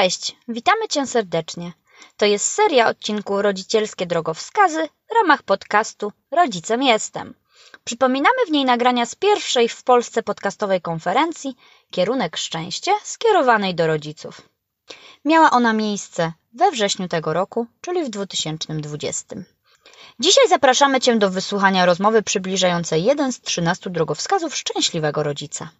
Cześć, witamy Cię serdecznie. To jest seria odcinku Rodzicielskie Drogowskazy w ramach podcastu Rodzicem Jestem. Przypominamy w niej nagrania z pierwszej w Polsce podcastowej konferencji Kierunek Szczęście skierowanej do rodziców. Miała ona miejsce we wrześniu tego roku, czyli w 2020. Dzisiaj zapraszamy Cię do wysłuchania rozmowy przybliżającej jeden z 13 drogowskazów szczęśliwego rodzica.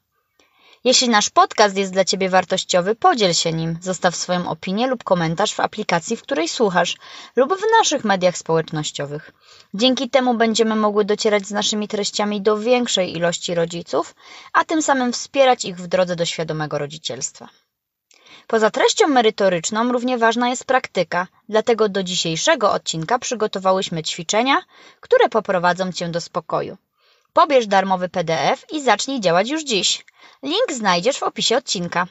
Jeśli nasz podcast jest dla Ciebie wartościowy, podziel się nim, zostaw swoją opinię lub komentarz w aplikacji, w której słuchasz, lub w naszych mediach społecznościowych. Dzięki temu będziemy mogły docierać z naszymi treściami do większej ilości rodziców, a tym samym wspierać ich w drodze do świadomego rodzicielstwa. Poza treścią merytoryczną równie ważna jest praktyka, dlatego do dzisiejszego odcinka przygotowałyśmy ćwiczenia, które poprowadzą Cię do spokoju. Pobierz darmowy PDF i zacznij działać już dziś. Link znajdziesz w opisie odcinka.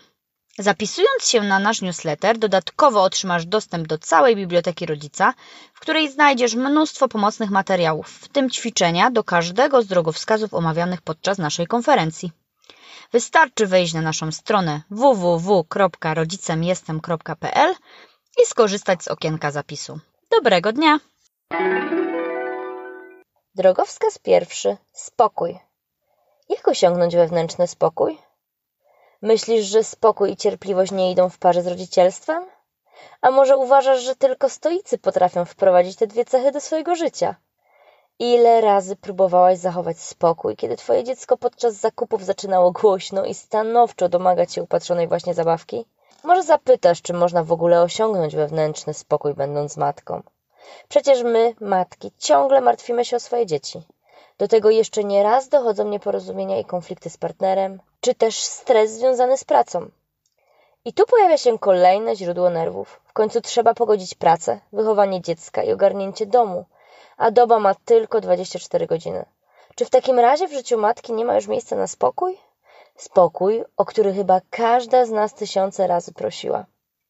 Zapisując się na nasz newsletter, dodatkowo otrzymasz dostęp do całej biblioteki rodzica, w której znajdziesz mnóstwo pomocnych materiałów, w tym ćwiczenia do każdego z drogowskazów omawianych podczas naszej konferencji. Wystarczy wejść na naszą stronę www.rodzicemjestem.pl i skorzystać z okienka zapisu. Dobrego dnia! Drogowskaz pierwszy. Spokój. Jak osiągnąć wewnętrzny spokój? Myślisz, że spokój i cierpliwość nie idą w parze z rodzicielstwem? A może uważasz, że tylko stoicy potrafią wprowadzić te dwie cechy do swojego życia? Ile razy próbowałaś zachować spokój, kiedy twoje dziecko podczas zakupów zaczynało głośno i stanowczo domagać się upatrzonej właśnie zabawki? Może zapytasz, czy można w ogóle osiągnąć wewnętrzny spokój, będąc matką? Przecież my, matki, ciągle martwimy się o swoje dzieci. Do tego jeszcze nie raz dochodzą nieporozumienia i konflikty z partnerem, czy też stres związany z pracą. I tu pojawia się kolejne źródło nerwów. W końcu trzeba pogodzić pracę, wychowanie dziecka i ogarnięcie domu, a doba ma tylko 24 godziny. Czy w takim razie w życiu matki nie ma już miejsca na spokój? Spokój, o który chyba każda z nas tysiące razy prosiła.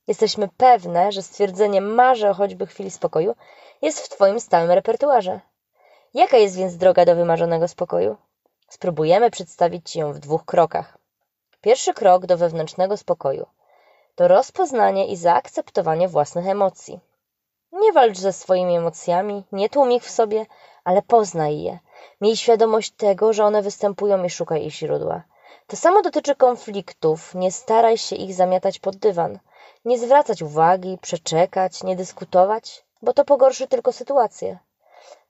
Jesteśmy pewne, że stwierdzenie marzę o choćby chwili spokoju jest w Twoim stałym repertuarze. Jaka jest więc droga do wymarzonego spokoju? Spróbujemy przedstawić Ci ją w dwóch krokach. Pierwszy krok do wewnętrznego spokoju to rozpoznanie i zaakceptowanie własnych emocji. Nie walcz ze swoimi emocjami, nie tłum ich w sobie, ale poznaj je. Miej świadomość tego, że one występują i szukaj ich źródła. To samo dotyczy konfliktów. Nie staraj się ich zamiatać pod dywan. Nie zwracać uwagi, przeczekać, nie dyskutować, bo to pogorszy tylko sytuację.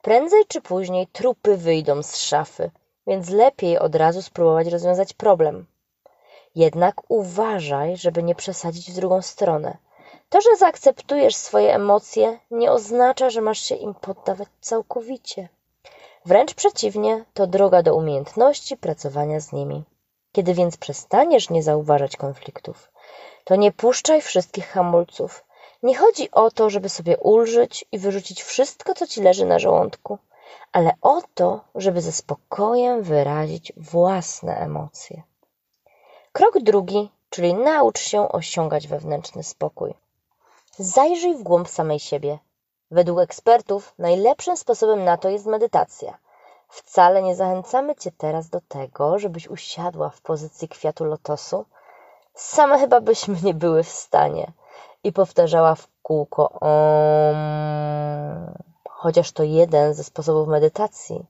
Prędzej czy później trupy wyjdą z szafy, więc lepiej od razu spróbować rozwiązać problem. Jednak uważaj, żeby nie przesadzić w drugą stronę. To, że zaakceptujesz swoje emocje, nie oznacza, że masz się im poddawać całkowicie. Wręcz przeciwnie, to droga do umiejętności pracowania z nimi. Kiedy więc przestaniesz nie zauważać konfliktów, to nie puszczaj wszystkich hamulców. Nie chodzi o to, żeby sobie ulżyć i wyrzucić wszystko, co ci leży na żołądku, ale o to, żeby ze spokojem wyrazić własne emocje. Krok drugi, czyli naucz się osiągać wewnętrzny spokój. Zajrzyj w głąb samej siebie. Według ekspertów najlepszym sposobem na to jest medytacja. Wcale nie zachęcamy Cię teraz do tego, żebyś usiadła w pozycji kwiatu lotosu. Same chyba byśmy nie były w stanie. I powtarzała w kółko om, chociaż to jeden ze sposobów medytacji.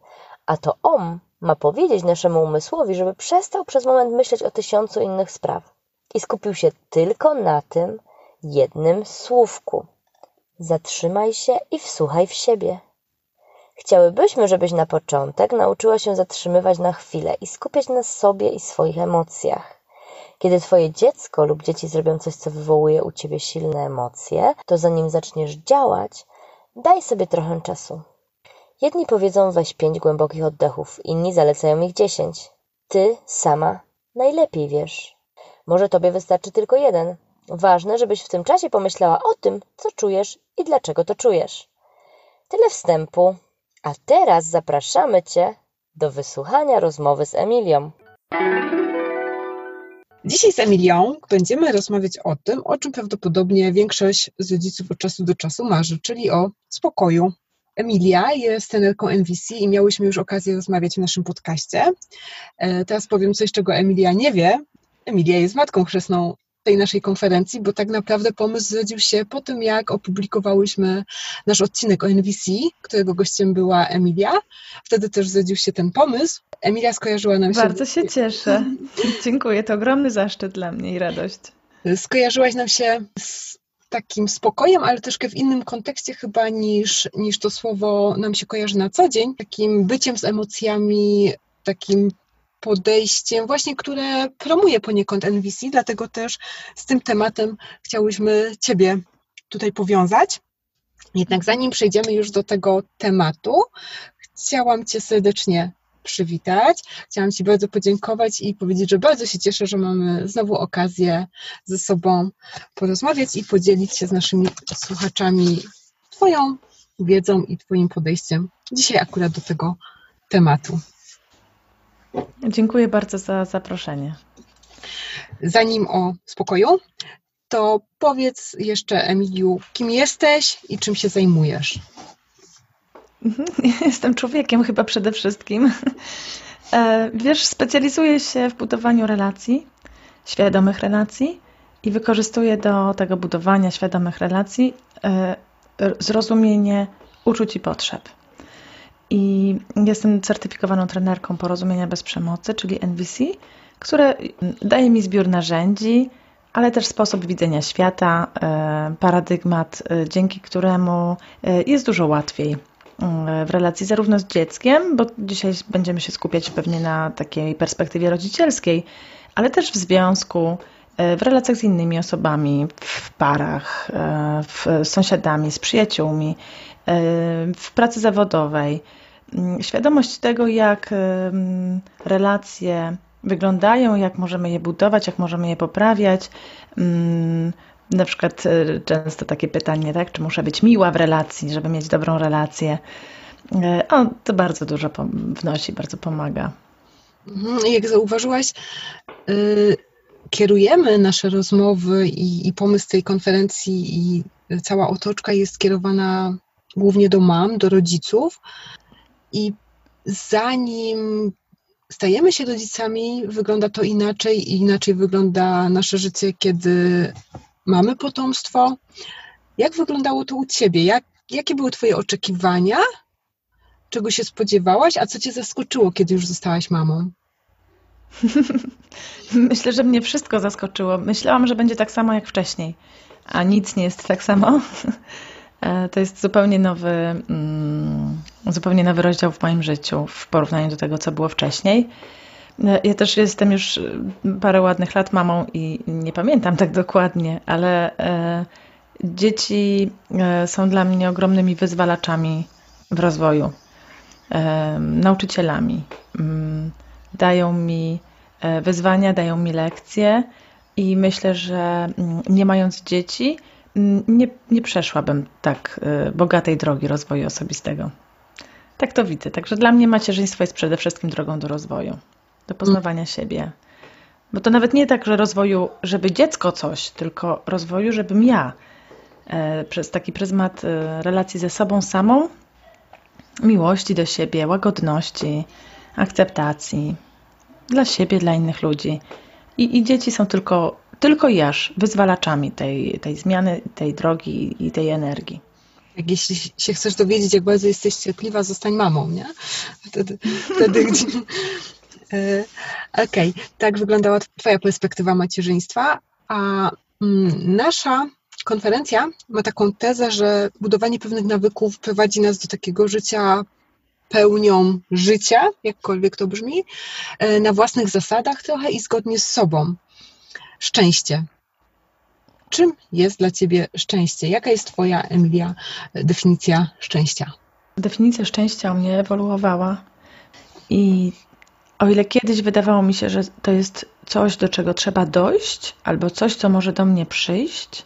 A to om ma powiedzieć naszemu umysłowi, żeby przestał przez moment myśleć o tysiącu innych spraw i skupił się tylko na tym jednym słówku. Zatrzymaj się i wsłuchaj w siebie. Chciałybyśmy, żebyś na początek nauczyła się zatrzymywać na chwilę i skupiać na sobie i swoich emocjach. Kiedy twoje dziecko lub dzieci zrobią coś, co wywołuje u ciebie silne emocje, to zanim zaczniesz działać, daj sobie trochę czasu. Jedni powiedzą weź pięć głębokich oddechów, inni zalecają ich dziesięć. Ty sama najlepiej wiesz. Może tobie wystarczy tylko jeden. Ważne, żebyś w tym czasie pomyślała o tym, co czujesz i dlaczego to czujesz. Tyle wstępu. A teraz zapraszamy Cię do wysłuchania rozmowy z Emilią. Dzisiaj z Emilią będziemy rozmawiać o tym, o czym prawdopodobnie większość z rodziców od czasu do czasu marzy, czyli o spokoju. Emilia jest trenerką NVC i miałyśmy już okazję rozmawiać w naszym podcaście. E, teraz powiem coś, czego Emilia nie wie. Emilia jest matką chrzestną tej naszej konferencji, bo tak naprawdę pomysł zrodził się po tym, jak opublikowałyśmy nasz odcinek o NVC, którego gościem była Emilia. Wtedy też zrodził się ten pomysł. Emilia skojarzyła nam się... Bardzo się cieszę. Dziękuję, to ogromny zaszczyt dla mnie i radość. Skojarzyłaś nam się z takim spokojem, ale troszkę w innym kontekście chyba niż, niż to słowo nam się kojarzy na co dzień. Takim byciem z emocjami, takim podejściem, właśnie które promuje poniekąd NVC, dlatego też z tym tematem chciałyśmy Ciebie tutaj powiązać. Jednak zanim przejdziemy już do tego tematu, chciałam Cię serdecznie przywitać. Chciałam Ci bardzo podziękować i powiedzieć, że bardzo się cieszę, że mamy znowu okazję ze sobą porozmawiać i podzielić się z naszymi słuchaczami Twoją wiedzą i Twoim podejściem dzisiaj akurat do tego tematu. Dziękuję bardzo za zaproszenie. Zanim o spokoju, to powiedz jeszcze, Emiliu, kim jesteś i czym się zajmujesz? Mhm. Jestem człowiekiem chyba przede wszystkim. E, wiesz, specjalizuję się w budowaniu relacji, świadomych relacji i wykorzystuję do tego budowania świadomych relacji e, zrozumienie uczuć i potrzeb. I jestem certyfikowaną trenerką porozumienia bez przemocy, czyli NVC, które daje mi zbiór narzędzi, ale też sposób widzenia świata, e, paradygmat, dzięki któremu jest dużo łatwiej w relacji zarówno z dzieckiem, bo dzisiaj będziemy się skupiać pewnie na takiej perspektywie rodzicielskiej, ale też w związku, e, w relacjach z innymi osobami, w parach, e, z sąsiadami, z przyjaciółmi, e, w pracy zawodowej. Mm, świadomość tego, jak relacje wyglądają, jak możemy je budować, jak możemy je poprawiać mm, na przykład e, często takie pytanie, tak, czy muszę być miła w relacji, żeby mieć dobrą relację. E, o, to bardzo dużo wnosi, bardzo pomaga. Mhm, jak zauważyłaś, y, kierujemy nasze rozmowy i, i pomysł tej konferencji i cała otoczka jest skierowana głównie do mam, do rodziców. I zanim stajemy się rodzicami, wygląda to inaczej i inaczej wygląda nasze życie, kiedy mamy potomstwo. Jak wyglądało to u Ciebie? Jak, jakie były Twoje oczekiwania? Czego się spodziewałaś, a co Cię zaskoczyło, kiedy już zostałaś mamą? Myślę, że mnie wszystko zaskoczyło. Myślałam, że będzie tak samo jak wcześniej, a nic nie jest tak samo. E, to jest zupełnie nowy, mm, zupełnie nowy rozdział w moim życiu w porównaniu do tego, co było wcześniej. E, ja też jestem już e, parę ładnych lat mamą i nie pamiętam tak dokładnie, ale e, dzieci są dla mnie ogromnymi wyzwalaczami w rozwoju, nauczycielami. Mm, dają mi wyzwania, dają mi lekcje i myślę, że mm, nie mając dzieci, mm, nie, nie przeszłabym tak bogatej drogi rozwoju osobistego. Tak to widzę. Także dla mnie macierzyństwo jest przede wszystkim drogą do rozwoju do poznawania siebie. Bo to nawet nie tak, że rozwoju, żeby dziecko coś, tylko rozwoju, żebym ja e, przez taki pryzmat e, relacji ze sobą samą, miłości do siebie, łagodności, akceptacji dla siebie, dla innych ludzi. I, i dzieci są tylko, tylko jaż wyzwalaczami tej, tej zmiany, tej drogi i tej energii. Jak jeśli się chcesz dowiedzieć, jak bardzo jesteś cierpliwa, zostań mamą, nie? Wtedy, wtedy gdzie, E, okej, okay. tak wyglądała Twoja perspektywa macierzyństwa, a mm, nasza konferencja ma taką tezę, że budowanie pewnych nawyków prowadzi nas do takiego życia pełnią życia, jakkolwiek to brzmi, e, na własnych zasadach trochę i zgodnie z sobą. Szczęście. Czym jest dla Ciebie szczęście? Jaka jest Twoja, Emilia, definicja szczęścia? Definicja szczęścia u mnie ewoluowała i o ile kiedyś wydawało mi się, że to jest coś, do czego trzeba dojść, albo coś, co może do mnie przyjść,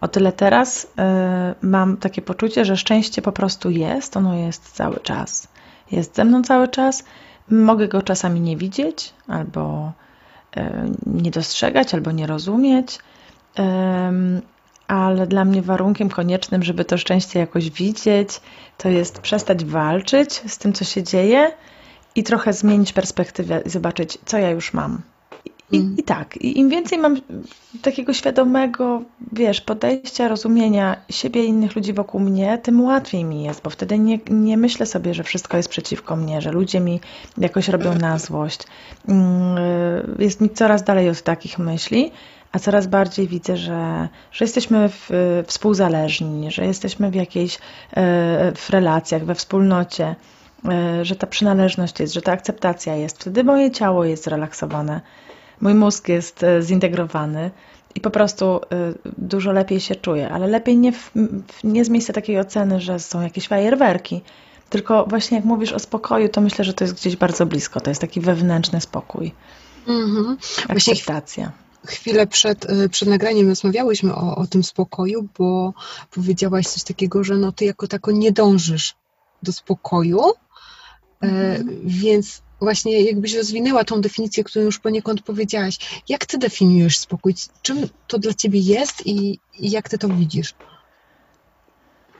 o tyle teraz y, mam takie poczucie, że szczęście po prostu jest, ono jest cały czas. Jest ze mną cały czas. Mogę go czasami nie widzieć, albo nie dostrzegać, albo nie rozumieć, ale dla mnie warunkiem koniecznym, żeby to szczęście jakoś widzieć, to jest przestać walczyć z tym, co się dzieje i trochę zmienić perspektywę i zobaczyć, co ja już mam. I, mm. I, tak, i im więcej mam takiego świadomego, wiesz, podejścia, rozumienia siebie i innych ludzi wokół mnie, tym łatwiej mi jest, bo wtedy nie, nie myślę sobie, że wszystko jest przeciwko mnie, że ludzie mi jakoś robią na złość. Mm, jest mi coraz dalej od takich myśli, a coraz bardziej widzę, że, że jesteśmy w, współzależni, że jesteśmy w jakiejś e, w relacjach, we wspólnocie, e, że ta przynależność jest, że ta akceptacja jest. Wtedy moje ciało jest zrelaksowane mój mózg jest e, zintegrowany i po prostu e, dużo lepiej się czuję, ale lepiej nie, w, nie z miejsca takiej oceny, że są jakieś fajerwerki, tylko właśnie jak mówisz o spokoju, to myślę, że to jest gdzieś bardzo blisko. To jest taki wewnętrzny spokój. Mhm. Akceptacja. Chwilę przed, e, przed nagraniem rozmawiałyśmy o, o tym spokoju, bo powiedziałaś coś takiego, że no ty jako tako nie dążysz do spokoju, mhm. więc właśnie jakbyś rozwinęła tą definicję, którą już poniekąd powiedziałaś. Jak ty definiujesz spokój? Czym to dla ciebie jest i, i jak ty to widzisz?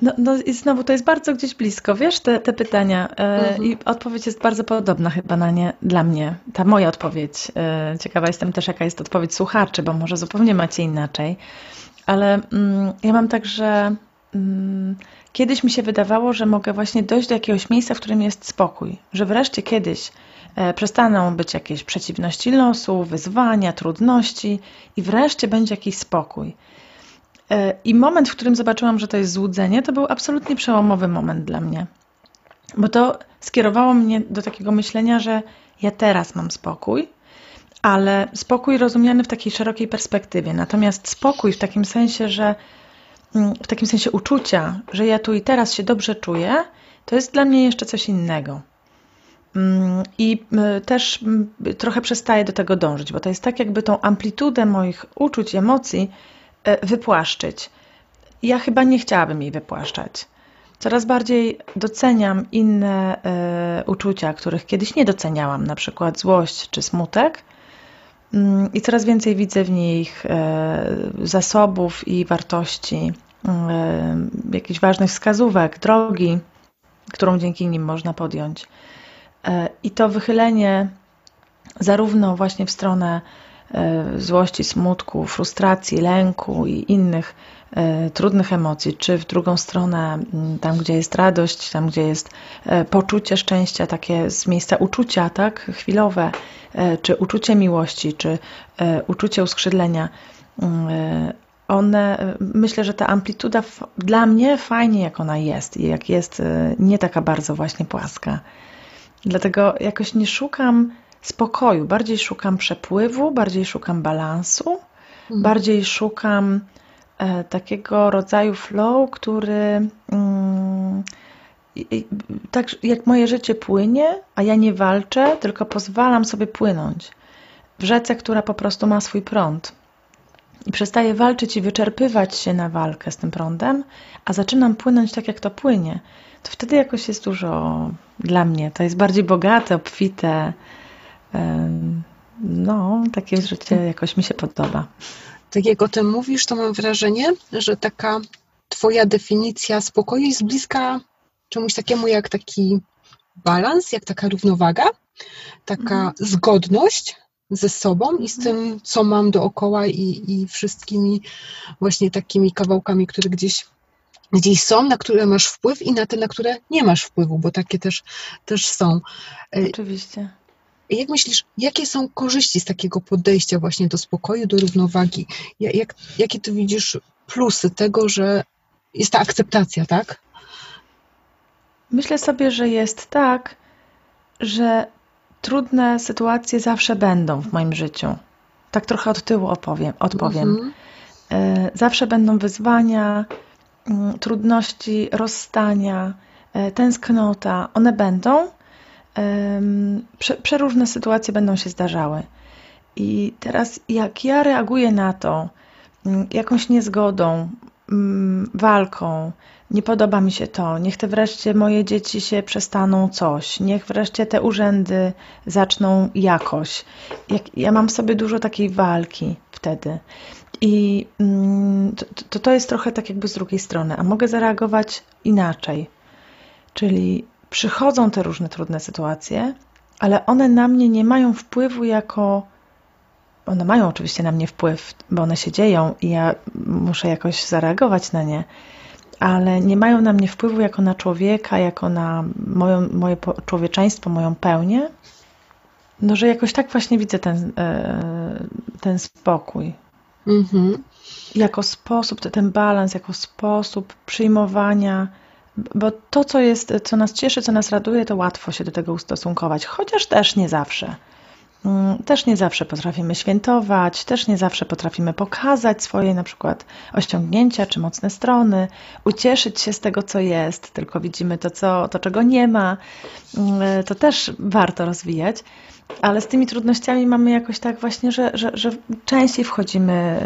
No, no i znowu to jest bardzo gdzieś blisko, wiesz, te, te pytania. E, mhm. I odpowiedź jest bardzo podobna chyba na nie dla mnie. Ta moja odpowiedź. E, ciekawa jestem też, jaka jest odpowiedź słuchaczy, bo może zupełnie macie inaczej. Ale mm, ja mam tak, że mm, kiedyś mi się wydawało, że mogę właśnie dojść do jakiegoś miejsca, w którym jest spokój. Że wreszcie kiedyś E, przestaną być jakieś przeciwności losu, wyzwania, trudności i wreszcie będzie jakiś spokój. E, I moment, w którym zobaczyłam, że to jest złudzenie, to był absolutnie przełomowy moment dla mnie. Bo to skierowało mnie do takiego myślenia, że ja teraz mam spokój, ale spokój rozumiany w takiej szerokiej perspektywie. Natomiast spokój w takim sensie, że mm, w takim sensie uczucia, że ja tu i teraz się dobrze czuję, to jest dla mnie jeszcze coś innego. Mm, I y, też mm, trochę przestaję do tego dążyć, bo to jest tak, jakby tą amplitudę moich uczuć, emocji e, wypłaszczyć. Ja chyba nie chciałabym jej wypłaszczać. Coraz bardziej doceniam inne uczucia, których kiedyś nie doceniałam, na przykład złość czy smutek. Mm, I coraz więcej widzę w nich zasobów i wartości, jakichś ważnych wskazówek, drogi, którą dzięki nim można podjąć. E, I to wychylenie zarówno właśnie w stronę e, złości, smutku, frustracji, lęku i innych e, trudnych emocji, czy w drugą stronę, tam gdzie jest radość, tam gdzie jest poczucie szczęścia, takie z miejsca uczucia, tak, chwilowe, czy uczucie miłości, czy uczucie uskrzydlenia, one, myślę, że ta amplituda dla mnie fajnie jak ona jest i jak jest nie taka bardzo właśnie płaska. Dlatego jakoś nie szukam spokoju, bardziej szukam przepływu, bardziej szukam balansu, mhm. bardziej szukam e, takiego rodzaju flow, który mm, tak jak moje życie płynie, a ja nie walczę, tylko pozwalam sobie płynąć w rzece, która po prostu ma swój prąd. I przestaję walczyć i wyczerpywać się na walkę z tym prądem, a zaczynam płynąć tak, jak to płynie to wtedy jakoś jest dużo dla mnie. To jest bardziej bogate, obfite. No, takie życie jakoś mi się podoba. Tak jak o tym mówisz, to mam wrażenie, że taka Twoja definicja spokoju jest bliska czemuś takiemu jak taki balans, jak taka równowaga, taka mhm. zgodność ze sobą i z mhm. tym, co mam dookoła i, i wszystkimi właśnie takimi kawałkami, które gdzieś gdzieś są, na które masz wpływ i na te, na które nie masz wpływu, bo takie też, też są. E, Oczywiście. Jak myślisz, jakie są korzyści z takiego podejścia właśnie do spokoju, do równowagi? Jak, jakie ty widzisz plusy tego, że jest ta akceptacja, tak? myślę sobie, że jest tak, że trudne sytuacje zawsze będą w moim życiu. Tak trochę od tyłu opowiem, odpowiem. Mhm. E, Zawsze będą wyzwania, mm, trudności, rozstania, e, tęsknota. One będą. Przeróżne sytuacje będą się zdarzały. I teraz, jak ja reaguję na to mm, jakąś niezgodą, mm, walką, nie podoba mi się to, niech te wreszcie moje dzieci się przestaną coś, niech wreszcie te urzędy zaczną jakoś. Jak, ja mam w sobie dużo takiej walki wtedy. I mm, to, to, to jest trochę tak jakby z drugiej strony, a mogę zareagować inaczej. Czyli przychodzą te różne trudne sytuacje, ale one na mnie nie mają wpływu jako. One mają oczywiście na mnie wpływ, bo one się dzieją i ja muszę jakoś zareagować na nie, ale nie mają na mnie wpływu jako na człowieka, jako na moją, moje człowieczeństwo, moją pełnię. No, że jakoś tak właśnie widzę ten, e, ten spokój, Mhm. jako sposób, te- ten balans, jako sposób przyjmowania, bo to, co jest, co nas cieszy, co nas raduje, to łatwo się do tego ustosunkować, chociaż też nie zawsze. Mm, Też nie zawsze potrafimy świętować, też nie zawsze potrafimy pokazać swoje na przykład osiągnięcia czy mocne strony, ucieszyć się z tego, co jest, tylko widzimy to, co, to czego nie ma. Mm, To też warto rozwijać. Ale z tymi trudnościami mamy jakoś tak właśnie, że, że, że częściej wchodzimy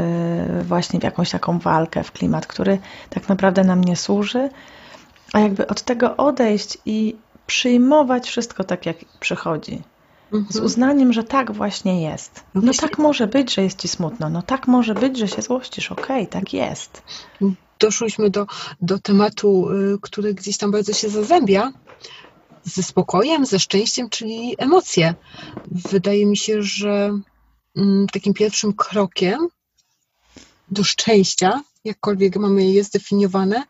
y, właśnie w jakąś taką walkę, w klimat, który tak naprawdę nam nie służy, a jakby od tego odejść i przyjmować wszystko tak, jak przychodzi. Z Mhm. uznaniem, że tak właśnie jest. No No tak może być, że jest ci smutno. No tak może być, że się złościsz. Okej, tak jest. Doszłyśmy do, do tematu, y, który gdzieś tam bardzo się zazębia ze spokojem, ze szczęściem, czyli emocje. Wydaje mi się, że mm, takim pierwszym krokiem do szczęścia, jakkolwiek mamy je zdefiniowane,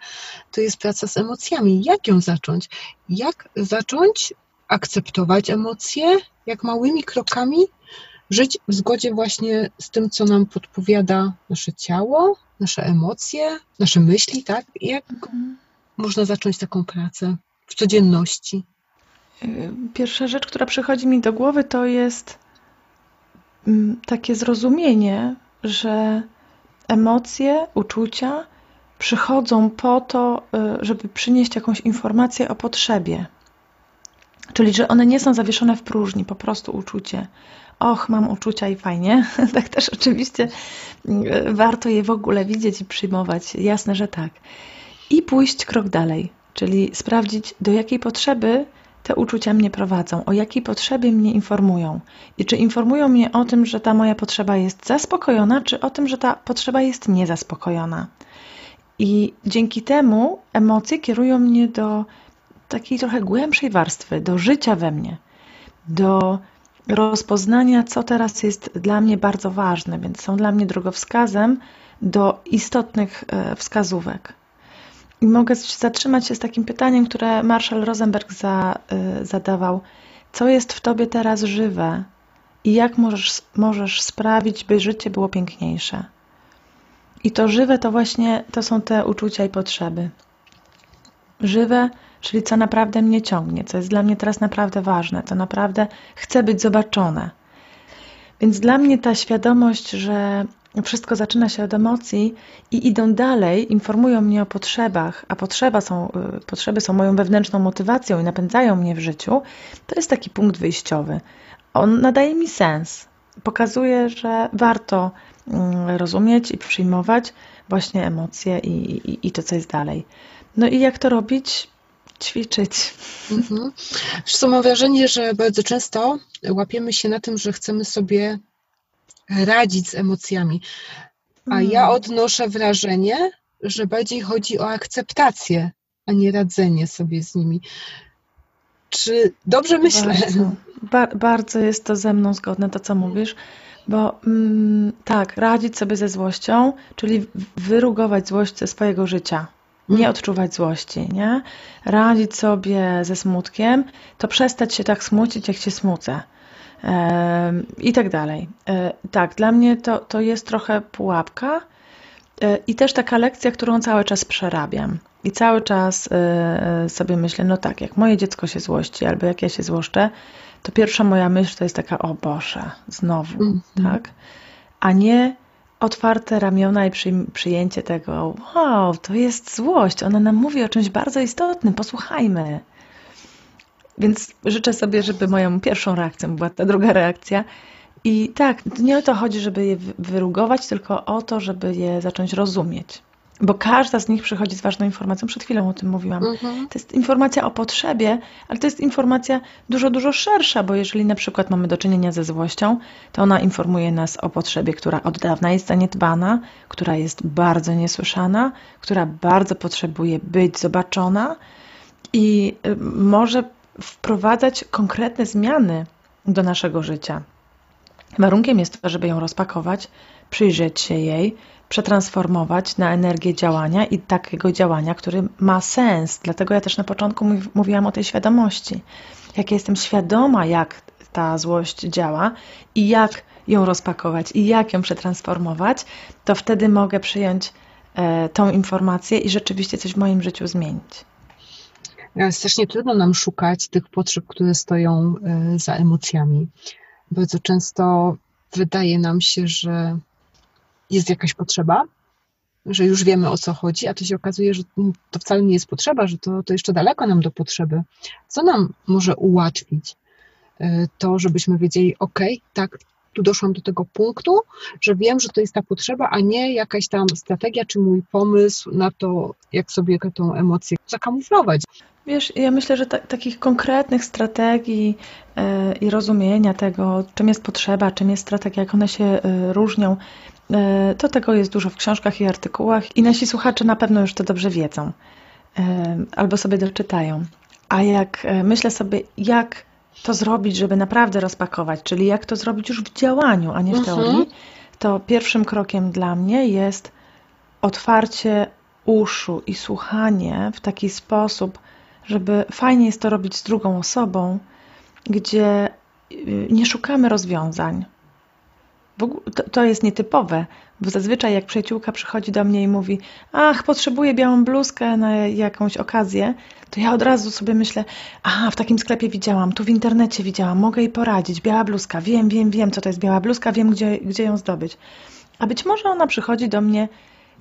to jest praca z emocjami. Jak ją zacząć? Jak zacząć akceptować emocje, jak małymi krokami żyć w zgodzie właśnie z tym, co nam podpowiada nasze ciało, nasze emocje, nasze myśli, tak? Jak można zacząć taką pracę w codzienności? Pierwsza rzecz, która przychodzi mi do głowy, to jest mm, takie zrozumienie, że emocje, uczucia przychodzą po to, y, żeby przynieść jakąś informację o potrzebie. Czyli, że one nie są zawieszone w próżni, po prostu uczucie. Och, mam uczucia i fajnie. tak też oczywiście y, warto je w ogóle widzieć i przyjmować. Jasne, że tak. I pójść krok dalej, czyli sprawdzić, do jakiej potrzeby te uczucia mnie prowadzą, o jakiej potrzebie mnie informują. I czy informują mnie o tym, że ta moja potrzeba jest zaspokojona, czy o tym, że ta potrzeba jest niezaspokojona. I dzięki temu emocje kierują mnie do takiej trochę głębszej warstwy, do życia we mnie, do rozpoznania, co teraz jest dla mnie bardzo ważne, więc są dla mnie drogowskazem do istotnych e, wskazówek. I mogę zatrzymać się z takim pytaniem, które Marshall Rosenberg za, y, zadawał. Co jest w tobie teraz żywe i jak możesz, możesz sprawić, by życie było piękniejsze? I to żywe to właśnie to są te uczucia i potrzeby. Żywe, czyli co naprawdę mnie ciągnie, co jest dla mnie teraz naprawdę ważne, to naprawdę chcę być zobaczone. Więc dla mnie ta świadomość, że wszystko zaczyna się od emocji i idą dalej, informują mnie o potrzebach, a potrzeba są, y, potrzeby są moją wewnętrzną motywacją i napędzają mnie w życiu, to jest taki punkt wyjściowy. On nadaje mi sens. Pokazuje, że warto mm, rozumieć i przyjmować właśnie emocje i, i, i to, co jest dalej. No i jak to robić? Ćwiczyć. Mhm. Zresztą mam wrażenie, że bardzo często łapiemy się na tym, że chcemy sobie radzić z emocjami. A ja Mm. odnoszę wrażenie, że bardziej chodzi o akceptację, a nie radzenie sobie z nimi. Czy dobrze myślę? Bardzo, ba- bardzo jest to ze mną zgodne, to co mówisz, bo mm, tak, radzić sobie ze złością, czyli wyrugować złość ze swojego życia. Nie odczuwać złości, nie? Radzić sobie ze smutkiem, to przestać się tak smucić, jak się smucę. Em, I tak dalej. E, tak, dla mnie to, to jest trochę pułapka, E, I też taka lekcja, którą cały czas przerabiam. I cały czas e, sobie myślę, no tak, jak moje dziecko się złości, albo jak ja się złoszczę, to pierwsza moja myśl to jest taka, o Boże, znowu, mm -hmm. tak? A nie otwarte ramiona i przyjęcie tego, wow, to jest złość, ona nam mówi o czymś bardzo istotnym, posłuchajmy. Więc życzę sobie, żeby moją pierwszą reakcją była ta druga reakcja. I tak, nie o to chodzi, żeby je wyrugować, tylko o to, żeby je zacząć rozumieć. Bo każda z nich przychodzi z ważną informacją. Przed chwilą o tym mówiłam. Mhm. To jest informacja o potrzebie, ale to jest informacja dużo, dużo szersza, bo jeżeli na przykład mamy do czynienia ze złością, to ona informuje nas o potrzebie, która od dawna jest zaniedbana, która jest bardzo niesłyszana, która bardzo potrzebuje być zobaczona i y, może wprowadzać konkretne zmiany do naszego życia. Warunkiem jest to, żeby ją rozpakować, przyjrzeć się jej, przetransformować na energię działania i takiego działania, który ma sens. Dlatego ja też na początku mówiłam o tej świadomości. Jak ja jestem świadoma, jak ta złość działa i jak ją rozpakować i jak ją przetransformować, to wtedy mogę przyjąć e, tą informację i rzeczywiście coś w moim życiu zmienić. Strasznie trudno nam szukać tych potrzeb, które stoją e, za emocjami. Bardzo często wydaje nam się, że jest jakaś potrzeba, że już wiemy o co chodzi, a to się okazuje, że to wcale nie jest potrzeba, że to, to jeszcze daleko nam do potrzeby. Co nam może ułatwić e, to, żebyśmy wiedzieli, ok, tak, tu doszłam do tego punktu, że wiem, że to jest ta potrzeba, a nie jakaś tam strategia czy mój pomysł na to, jak sobie tą emocję zakamuflować. Wiesz, ja myślę, że ta, takich konkretnych strategii yy, i rozumienia tego, czym jest potrzeba, czym jest strategia, jak one się yy, różnią, yy, to tego jest dużo w książkach i artykułach i nasi słuchacze na pewno już to dobrze wiedzą albo sobie doczytają. A jak myślę sobie, jak to zrobić, żeby naprawdę rozpakować, czyli jak to zrobić już w działaniu, a nie w mhm. teorii, to pierwszym krokiem dla mnie jest otwarcie uszu i słuchanie w taki sposób, żeby fajnie jest to robić z drugą osobą, gdzie y, nie szukamy rozwiązań. To, jest nietypowe, bo zazwyczaj jak przyjaciółka przychodzi do mnie i mówi ach, potrzebuję białą bluzkę na jakąś okazję, to ja od razu sobie myślę, aha, w takim sklepie widziałam, tu w internecie widziałam, mogę jej poradzić, biała bluzka, wiem, wiem, wiem, co to jest biała bluzka, wiem, gdzie, gdzie ją zdobyć. A być może ona przychodzi do mnie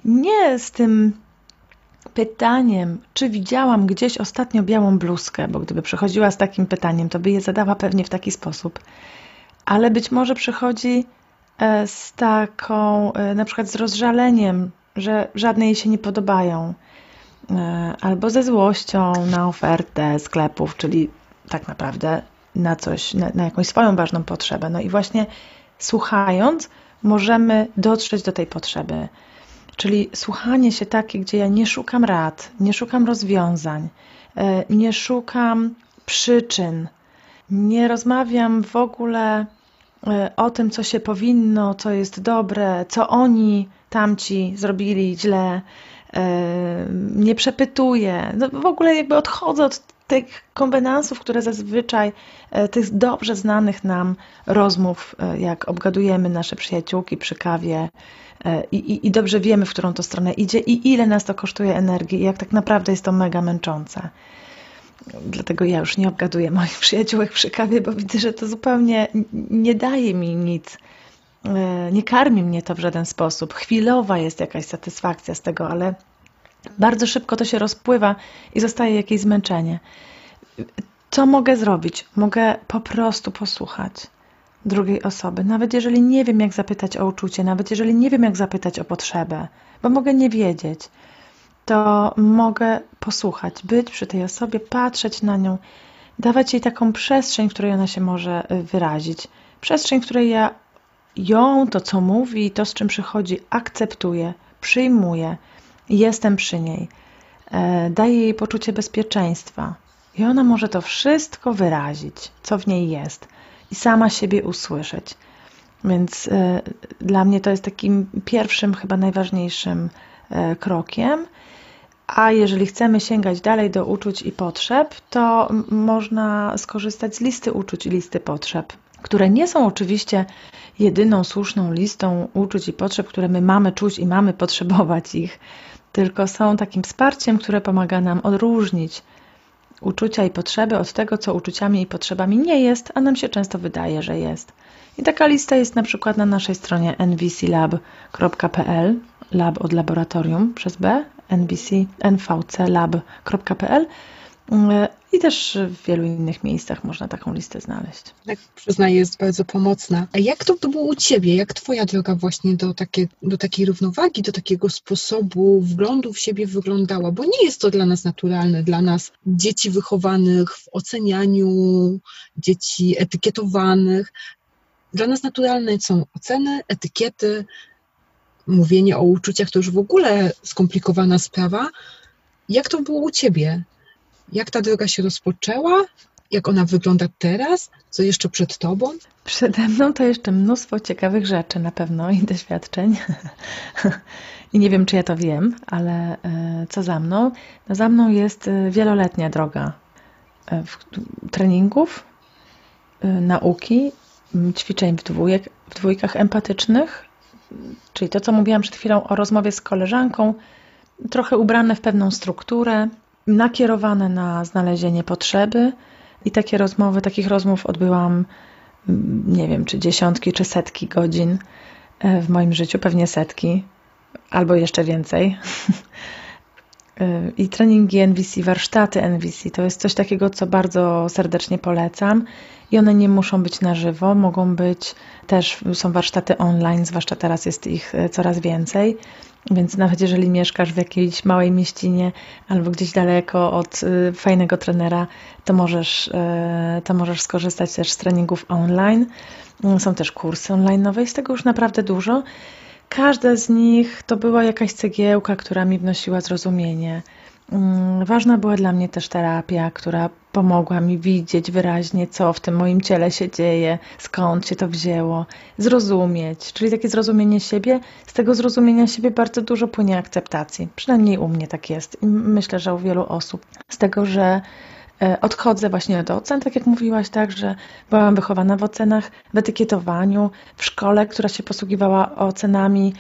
nie z tym pytaniem, czy widziałam gdzieś ostatnio białą bluzkę, bo gdyby przychodziła z takim pytaniem, to by je zadała pewnie w taki sposób. Ale być może przychodzi e, z taką, e, na przykład z rozżaleniem, że żadne jej się nie podobają, e, albo ze złością na ofertę sklepów, czyli tak naprawdę na coś, na, na jakąś swoją ważną potrzebę. No i właśnie słuchając, możemy dotrzeć do tej potrzeby Czyli słuchanie się takie, gdzie ja nie szukam rad, nie szukam rozwiązań, e, nie szukam przyczyn, nie rozmawiam w ogóle e, o tym, co się powinno, co jest dobre, co oni tamci zrobili źle, e, nie przepytuję. No w ogóle jakby odchodzę od tych konwenansów, które zazwyczaj, tych dobrze znanych nam rozmów, jak obgadujemy nasze przyjaciółki przy kawie, E, i, i, i dobrze wiemy, w którą to stronę idzie i ile nas to kosztuje energii i jak tak naprawdę jest to mega męczące. Dlatego ja już nie obgaduję moich przyjaciółek przy kawie, bo widzę, że to zupełnie nie daje mi nic. E, nie karmi mnie to w żaden sposób. Chwilowa jest jakaś satysfakcja z tego, ale bardzo szybko to się rozpływa i zostaje jakieś zmęczenie. Co mogę zrobić? Mogę po prostu posłuchać drugiej osoby, nawet jeżeli nie wiem, jak zapytać o uczucie, nawet jeżeli nie wiem, jak zapytać o potrzebę, bo mogę nie wiedzieć, to mogę posłuchać, być przy tej osobie, patrzeć na nią, dawać jej taką przestrzeń, w której ona się może y, wyrazić. Przestrzeń, w której ja ją, to co mówi, to z czym przychodzi, akceptuję, przyjmuję, jestem przy niej, e, daję jej poczucie bezpieczeństwa. I ona może to wszystko wyrazić, co w niej jest i sama siebie usłyszeć. Więc y, dla mnie to jest takim pierwszym, chyba najważniejszym y, krokiem. A jeżeli chcemy sięgać dalej do uczuć i potrzeb, to można skorzystać z listy uczuć i listy potrzeb. które nie są oczywiście jedyną słuszną listą uczuć i potrzeb, które my mamy czuć i mamy potrzebować ich, tylko są takim wsparciem, które pomaga nam odróżnić uczucia i potrzeby od tego, co uczuciami i potrzebami nie jest, a nam się często wydaje, że jest. I taka lista jest na przykład na naszej stronie nvclab.pl, lab od laboratorium przez B, nvclab.pl i też w wielu innych miejscach można taką listę znaleźć. Tak, przyznaję, jest bardzo pomocna. A jak to, było u Ciebie? Jak Twoja droga właśnie do, takie, do takiej równowagi, do takiego sposobu wglądu w siebie wyglądała? Bo nie jest to dla nas naturalne, dla nas dzieci wychowanych w ocenianiu, dzieci etykietowanych. Dla nas naturalne są oceny, etykiety, mówienie o uczuciach to już w ogóle skomplikowana sprawa. Jak to było u Ciebie? Jak ta droga się rozpoczęła? Jak ona wygląda teraz? Co jeszcze przed Tobą? Przede mną to jeszcze mnóstwo ciekawych rzeczy na pewno i doświadczeń. I nie wiem, czy ja to wiem, ale e, co za mną? No za mną jest e, wieloletnia droga e, treningów, nauki, ćwiczeń w, dwójek, w dwójkach empatycznych, czyli to, co mówiłam przed chwilą o rozmowie z koleżanką, trochę ubrane w pewną strukturę, nakierowane na znalezienie potrzeby i takie rozmowy, takich rozmów odbyłam mm, nie wiem, czy dziesiątki, czy setki godzin e, w moim życiu, pewnie setki, albo jeszcze więcej. E, I treningi NVC, warsztaty NVC to jest coś takiego, co bardzo serdecznie polecam. I one nie muszą być na żywo, mogą być też, są warsztaty online, zwłaszcza teraz jest ich e, coraz więcej. Więc nawet jeżeli mieszkasz w jakiejś małej mieścinie albo gdzieś daleko od y, fajnego trenera, to możesz, y, to możesz skorzystać też z treningów online. Są też kursy online nowe, jest tego już naprawdę dużo. Każda z nich to była jakaś cegiełka, która mi wnosiła zrozumienie. Mm, ważna była dla mnie też terapia, która pomogła mi widzieć wyraźnie, co w tym moim ciele się dzieje, skąd się to wzięło, zrozumieć, czyli takie zrozumienie siebie. Z tego zrozumienia siebie bardzo dużo płynie akceptacji. Przynajmniej u mnie tak jest i myślę, że u wielu osób. Z tego, że e, odchodzę właśnie od ocen, tak jak mówiłaś, tak, że byłam wychowana w ocenach, w etykietowaniu, w szkole, która się posługiwała ocenami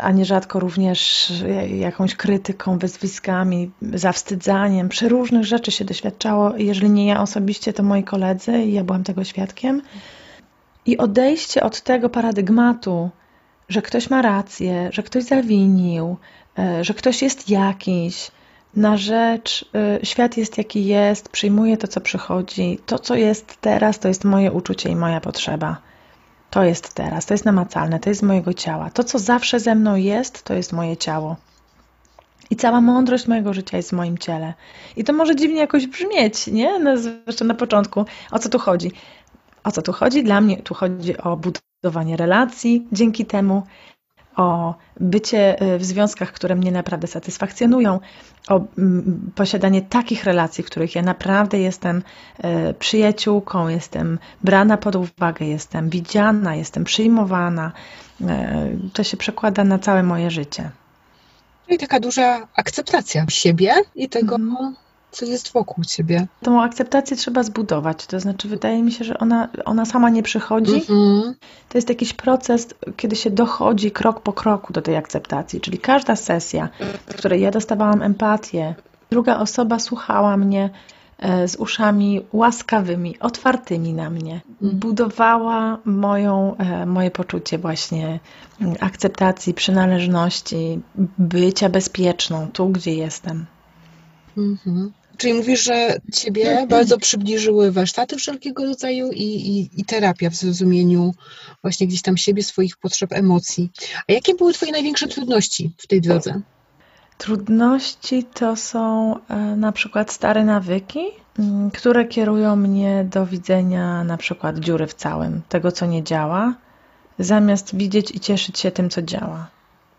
a nierzadko również jakąś krytyką, wyzwiskami, zawstydzaniem. Przeróżnych rzeczy się doświadczało, jeżeli nie ja osobiście, to moi koledzy i ja byłam tego świadkiem. I odejście od tego paradygmatu, że ktoś ma rację, że ktoś zawinił, e, że ktoś jest jakiś, na rzecz, e, świat jest jaki jest, przyjmuję to, co przychodzi, to, co jest teraz, to jest moje uczucie i moja potrzeba. To jest teraz, to jest namacalne, to jest mojego ciała. To, co zawsze ze mną jest, to jest moje ciało. I cała mądrość mojego życia jest w moim ciele. I to może dziwnie jakoś brzmieć, nie? No, zwłaszcza na początku. O co tu chodzi? O co tu chodzi? Dla mnie tu chodzi o budowanie relacji dzięki temu, o bycie y, w związkach, które mnie naprawdę satysfakcjonują, o posiadanie takich relacji, w których ja naprawdę jestem y, przyjaciółką, jestem brana pod uwagę, jestem widziana, jestem przyjmowana. Y, to się przekłada na całe moje życie. Czyli taka duża akceptacja siebie i tego, mm co jest wokół ciebie. Tą akceptację trzeba zbudować. To znaczy, wydaje mi się, że ona, ona sama nie przychodzi. Mm-hmm. To jest jakiś proces, kiedy się dochodzi krok po kroku do tej akceptacji. Czyli każda sesja, w której ja dostawałam empatię, druga osoba słuchała mnie e, z uszami łaskawymi, otwartymi na mnie, mm. budowała moją, e, moje poczucie właśnie akceptacji, przynależności, bycia bezpieczną tu, gdzie jestem. Mhm. Czyli mówisz, że Ciebie bardzo przybliżyły warsztaty wszelkiego rodzaju i, i, i terapia w zrozumieniu właśnie gdzieś tam siebie, swoich potrzeb, emocji. A jakie były Twoje największe trudności w tej drodze? Trudności to są e, na przykład stare nawyki, mm, które kierują mnie do widzenia na przykład dziury w całym, tego co nie działa, zamiast widzieć i cieszyć się tym, co działa.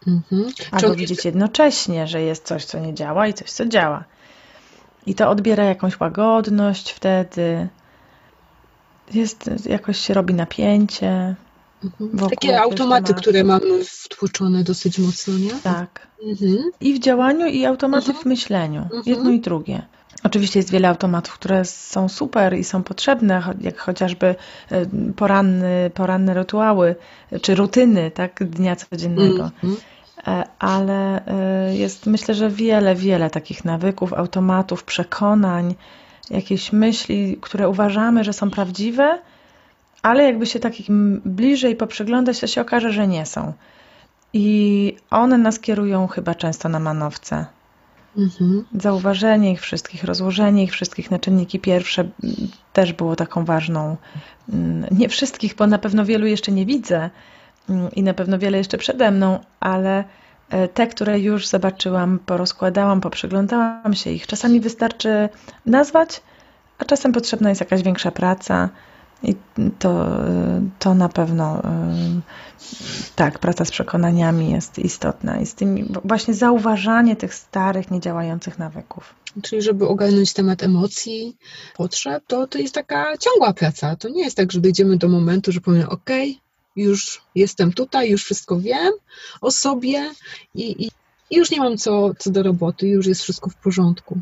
Mhm. Albo widzieć jednocześnie, że jest coś, co nie działa i coś, co działa. I to odbiera jakąś łagodność wtedy. Jest, jakoś się robi napięcie. Mhm. Takie automaty, które mamy wtłoczone dosyć mocno, nie? Tak. Mhm. I w działaniu, i automaty mhm. w myśleniu. Mhm. Jedno i drugie. Oczywiście jest wiele automatów, które są super i są potrzebne, jak chociażby e, poranny, poranne rytuały czy rutyny tak, dnia codziennego. -hmm. Ale e, jest myślę, że wiele, wiele takich nawyków, automatów, przekonań, jakieś myśli, które uważamy, że są prawdziwe, ale jakby się takim bliżej poprzyglądać, to się okaże, że nie są. I one nas kierują chyba często na manowce. Mhm. Zauważenie ich wszystkich, rozłożenie ich wszystkich na czynniki pierwsze też było taką ważną. Nie wszystkich, bo na pewno wielu jeszcze nie widzę i na pewno wiele jeszcze przede mną, ale e, te, które już zobaczyłam, porozkładałam, poprzyglądałam się ich. Czasami wystarczy nazwać, a czasem potrzebna jest jakaś większa praca. I to, to na pewno tak, praca z przekonaniami jest istotna. I z tym właśnie zauważanie tych starych, niedziałających nawyków. Czyli żeby ogarnąć temat emocji, potrzeb, to to jest taka ciągła praca. To nie jest tak, że dojdziemy do momentu, że powiem, ok, już jestem tutaj, już wszystko wiem o sobie i, i, i już nie mam co, co do roboty, już jest wszystko w porządku.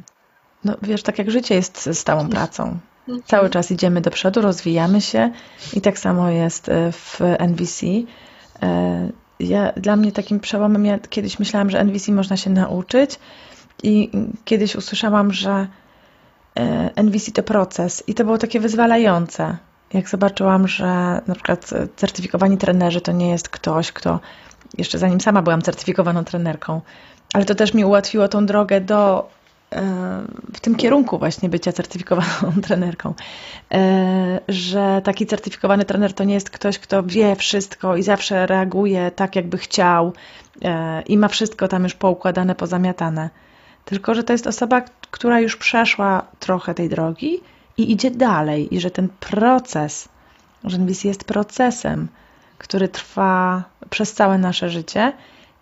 No wiesz, tak jak życie jest stałą pracą. Cały czas idziemy do przodu, rozwijamy się i tak samo jest e, w NVC. E, ja, dla mnie takim przełomem, ja kiedyś myślałam, że NVC można się nauczyć i kiedyś usłyszałam, że e, NVC to proces i to było takie wyzwalające. Jak zobaczyłam, że na przykład certyfikowani trenerzy to nie jest ktoś, kto jeszcze zanim sama byłam certyfikowaną trenerką, ale to też mi ułatwiło tą drogę do w tym kierunku właśnie bycia certyfikowaną trenerką, e, że taki certyfikowany trener to nie jest ktoś, kto wie wszystko i zawsze reaguje tak, jakby chciał e, i ma wszystko tam już poukładane, pozamiatane. Tylko, że to jest osoba, która już przeszła trochę tej drogi i idzie dalej, i że ten proces, że NBC jest procesem, który trwa przez całe nasze życie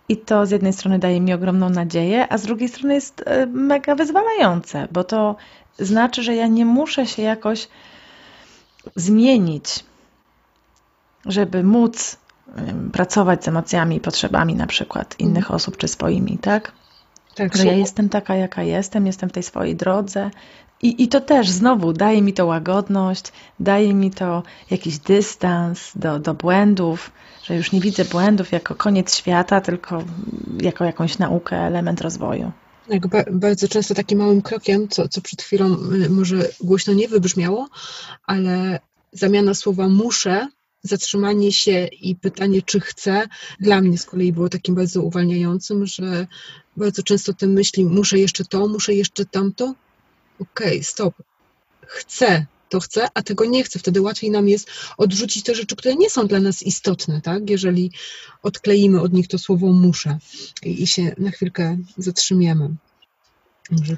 i to z jednej strony daje mi ogromną nadzieję, a z drugiej strony jest e, mega wyzwalające, bo to znaczy, że ja nie muszę się jakoś zmienić, żeby móc pracować z emocjami i potrzebami na przykład innych osób czy swoimi, tak? Tak, że ja jestem taka, jaka jestem, jestem w tej swojej drodze. I, I to też znowu daje mi to łagodność, daje mi to jakiś dystans do, do błędów, że już nie widzę błędów jako koniec świata, tylko jako jakąś naukę, element rozwoju. Tak, bardzo często takim małym krokiem, co, co przed chwilą y, może głośno nie wybrzmiało, ale zamiana słowa muszę, zatrzymanie się i pytanie, czy chcę, dla mnie z kolei było takim bardzo uwalniającym, że bardzo często te myśli, muszę jeszcze to, muszę jeszcze tamto. Okej, okay, stop. Chcę, to chcę, a tego nie chcę. Wtedy łatwiej nam jest odrzucić te rzeczy, które nie są dla nas istotne, tak? Jeżeli odkleimy od nich to słowo muszę i, i się na chwilkę zatrzymiemy.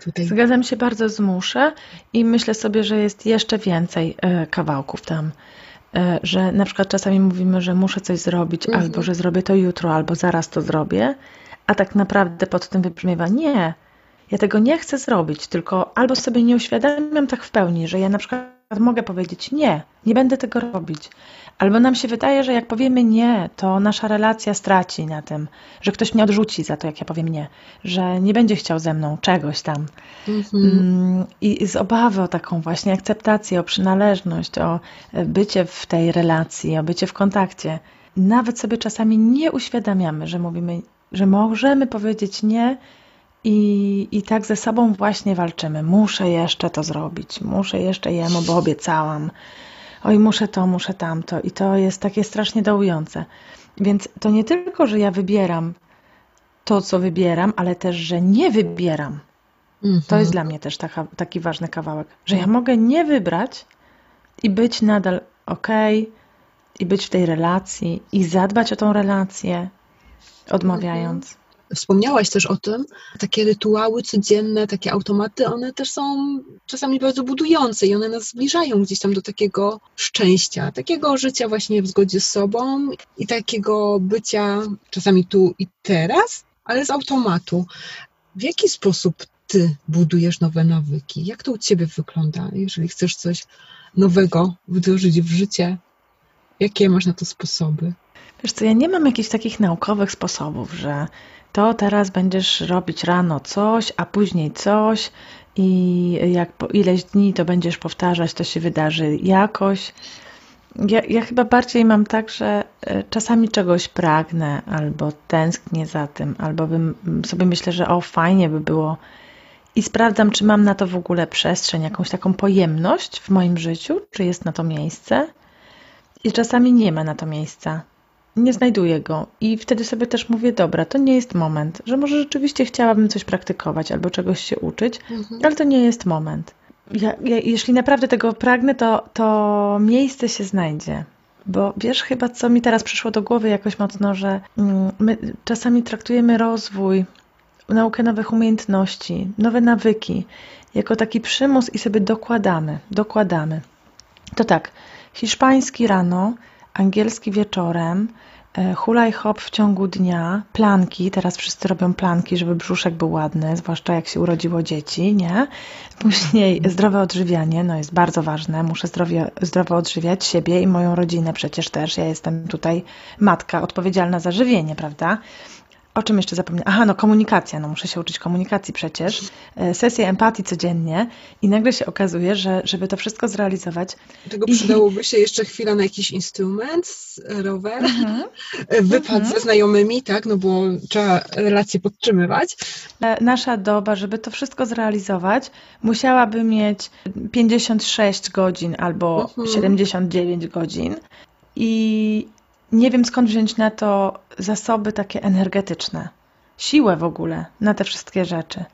Tutaj... Zgadzam się bardzo z muszę i myślę sobie, że jest jeszcze więcej e, kawałków tam. E, że na przykład czasami mówimy, że muszę coś zrobić, mhm. albo że zrobię to jutro, albo zaraz to zrobię, a tak naprawdę pod tym wybrzmiewa nie, ja tego nie chcę zrobić, tylko albo sobie nie uświadamiam tak w pełni, że ja na przykład mogę powiedzieć nie, nie będę tego robić. Albo nam się wydaje, że jak powiemy nie, to nasza relacja straci na tym, że ktoś mnie odrzuci za to, jak ja powiem nie, że nie będzie chciał ze mną czegoś tam. Mhm. Mm, I z obawy o taką właśnie akceptację, o przynależność, o bycie w tej relacji, o bycie w kontakcie, nawet sobie czasami nie uświadamiamy, że mówimy, że możemy powiedzieć nie i, I tak ze sobą właśnie walczymy. Muszę jeszcze to zrobić, muszę jeszcze jemu, bo obiecałam. Oj, muszę to, muszę tamto. I to jest takie strasznie dołujące. Więc to nie tylko, że ja wybieram to, co wybieram, ale też, że nie wybieram. Mhm. To jest dla mnie też taka, taki ważny kawałek, że ja mogę nie wybrać i być nadal ok, i być w tej relacji, i zadbać o tą relację, odmawiając. Mhm. Wspomniałaś też o tym, takie rytuały codzienne, takie automaty, one też są czasami bardzo budujące i one nas zbliżają gdzieś tam do takiego szczęścia, takiego życia właśnie w zgodzie z sobą i takiego bycia czasami tu i teraz, ale z automatu. W jaki sposób ty budujesz nowe nawyki? Jak to u ciebie wygląda, jeżeli chcesz coś nowego wdrożyć w życie? Jakie masz na to sposoby? Wiesz co, ja nie mam jakichś takich naukowych sposobów, że to teraz będziesz robić rano coś, a później coś i jak po ileś dni to będziesz powtarzać, to się wydarzy jakoś. Ja, ja chyba bardziej mam tak, że e, czasami czegoś pragnę, albo tęsknię za tym, albo bym sobie myślę, że o, fajnie by było. I sprawdzam, czy mam na to w ogóle przestrzeń, jakąś taką pojemność w moim życiu, czy jest na to miejsce. I czasami nie ma na to miejsca. Nie znajduję go. I wtedy sobie też mówię, dobra, to nie jest moment, że może rzeczywiście chciałabym coś praktykować albo czegoś się uczyć, mhm. ale to nie jest moment ja, ja, jeśli naprawdę tego pragnę, to, to miejsce się znajdzie. Bo wiesz chyba, co mi teraz przyszło do głowy jakoś mocno, że mm, my czasami traktujemy rozwój, naukę nowych umiejętności, nowe nawyki jako taki przymus i sobie dokładamy, dokładamy. To tak, hiszpański rano, angielski wieczorem, E, hulaj hop w ciągu dnia, planki, teraz wszyscy robią planki, żeby brzuszek był ładny, zwłaszcza jak się urodziło dzieci, nie? Później zdrowe odżywianie, no jest bardzo ważne, muszę zdrowie, zdrowo odżywiać siebie i moją rodzinę przecież też, ja jestem tutaj matka odpowiedzialna za żywienie, prawda? O czym jeszcze zapomniałam? Aha, no komunikacja, no muszę się uczyć komunikacji przecież. E, sesje empatii codziennie i nagle się okazuje, że żeby to wszystko zrealizować... Tego i... przydałoby się jeszcze chwila na jakiś instrument, rower, mhm. E, wypad mhm. ze znajomymi, tak, no bo trzeba relacje podtrzymywać. E, nasza doba, żeby to wszystko zrealizować, musiałaby mieć 56 godzin albo mhm. 79 godzin i nie wiem skąd wziąć na to zasoby takie energetyczne, siłę w ogóle na te wszystkie rzeczy.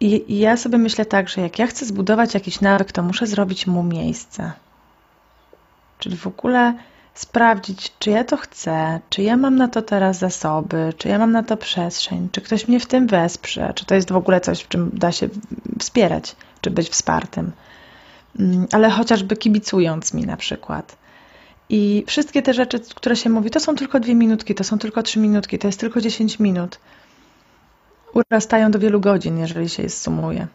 I, I, ja sobie myślę tak, że jak ja chcę zbudować jakiś nawyk, to muszę zrobić mu miejsce. Czyli w ogóle sprawdzić, czy ja to chcę, czy ja mam na to teraz zasoby, czy ja mam na to przestrzeń, czy ktoś mnie w tym wesprze, czy to jest w ogóle coś, w czym da się wspierać, czy być wspartym. Mm, ale chociażby kibicując mi na przykład. I wszystkie te rzeczy, które się mówi, to są tylko dwie minutki, to są tylko trzy minutki, to jest tylko dziesięć minut. Urastają do wielu godzin, jeżeli się je sumuje.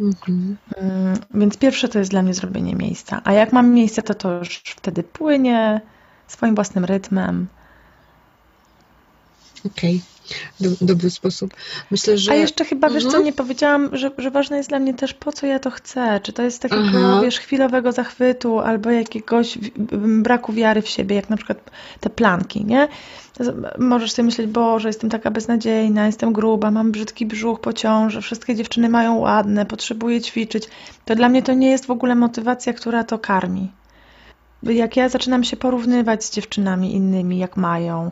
Mhm. Mm, więc pierwsze to jest dla mnie zrobienie miejsca. A jak mam miejsce, to to już wtedy płynie swoim własnym rytmem. Okej. Okay dobry sposób. Myślę, że... A jeszcze chyba, wiesz co, mhm. nie powiedziałam, że, że ważne jest dla mnie też, po co ja to chcę. Czy to jest takiego, wiesz, chwilowego zachwytu albo jakiegoś braku wiary w siebie, jak na przykład te planki, nie? Możesz sobie myśleć, Boże, jestem taka beznadziejna, jestem gruba, mam brzydki brzuch po ciąży, wszystkie dziewczyny mają ładne, potrzebuję ćwiczyć. To dla mnie to nie jest w ogóle motywacja, która to karmi jak ja zaczynam się porównywać z dziewczynami innymi, jak mają,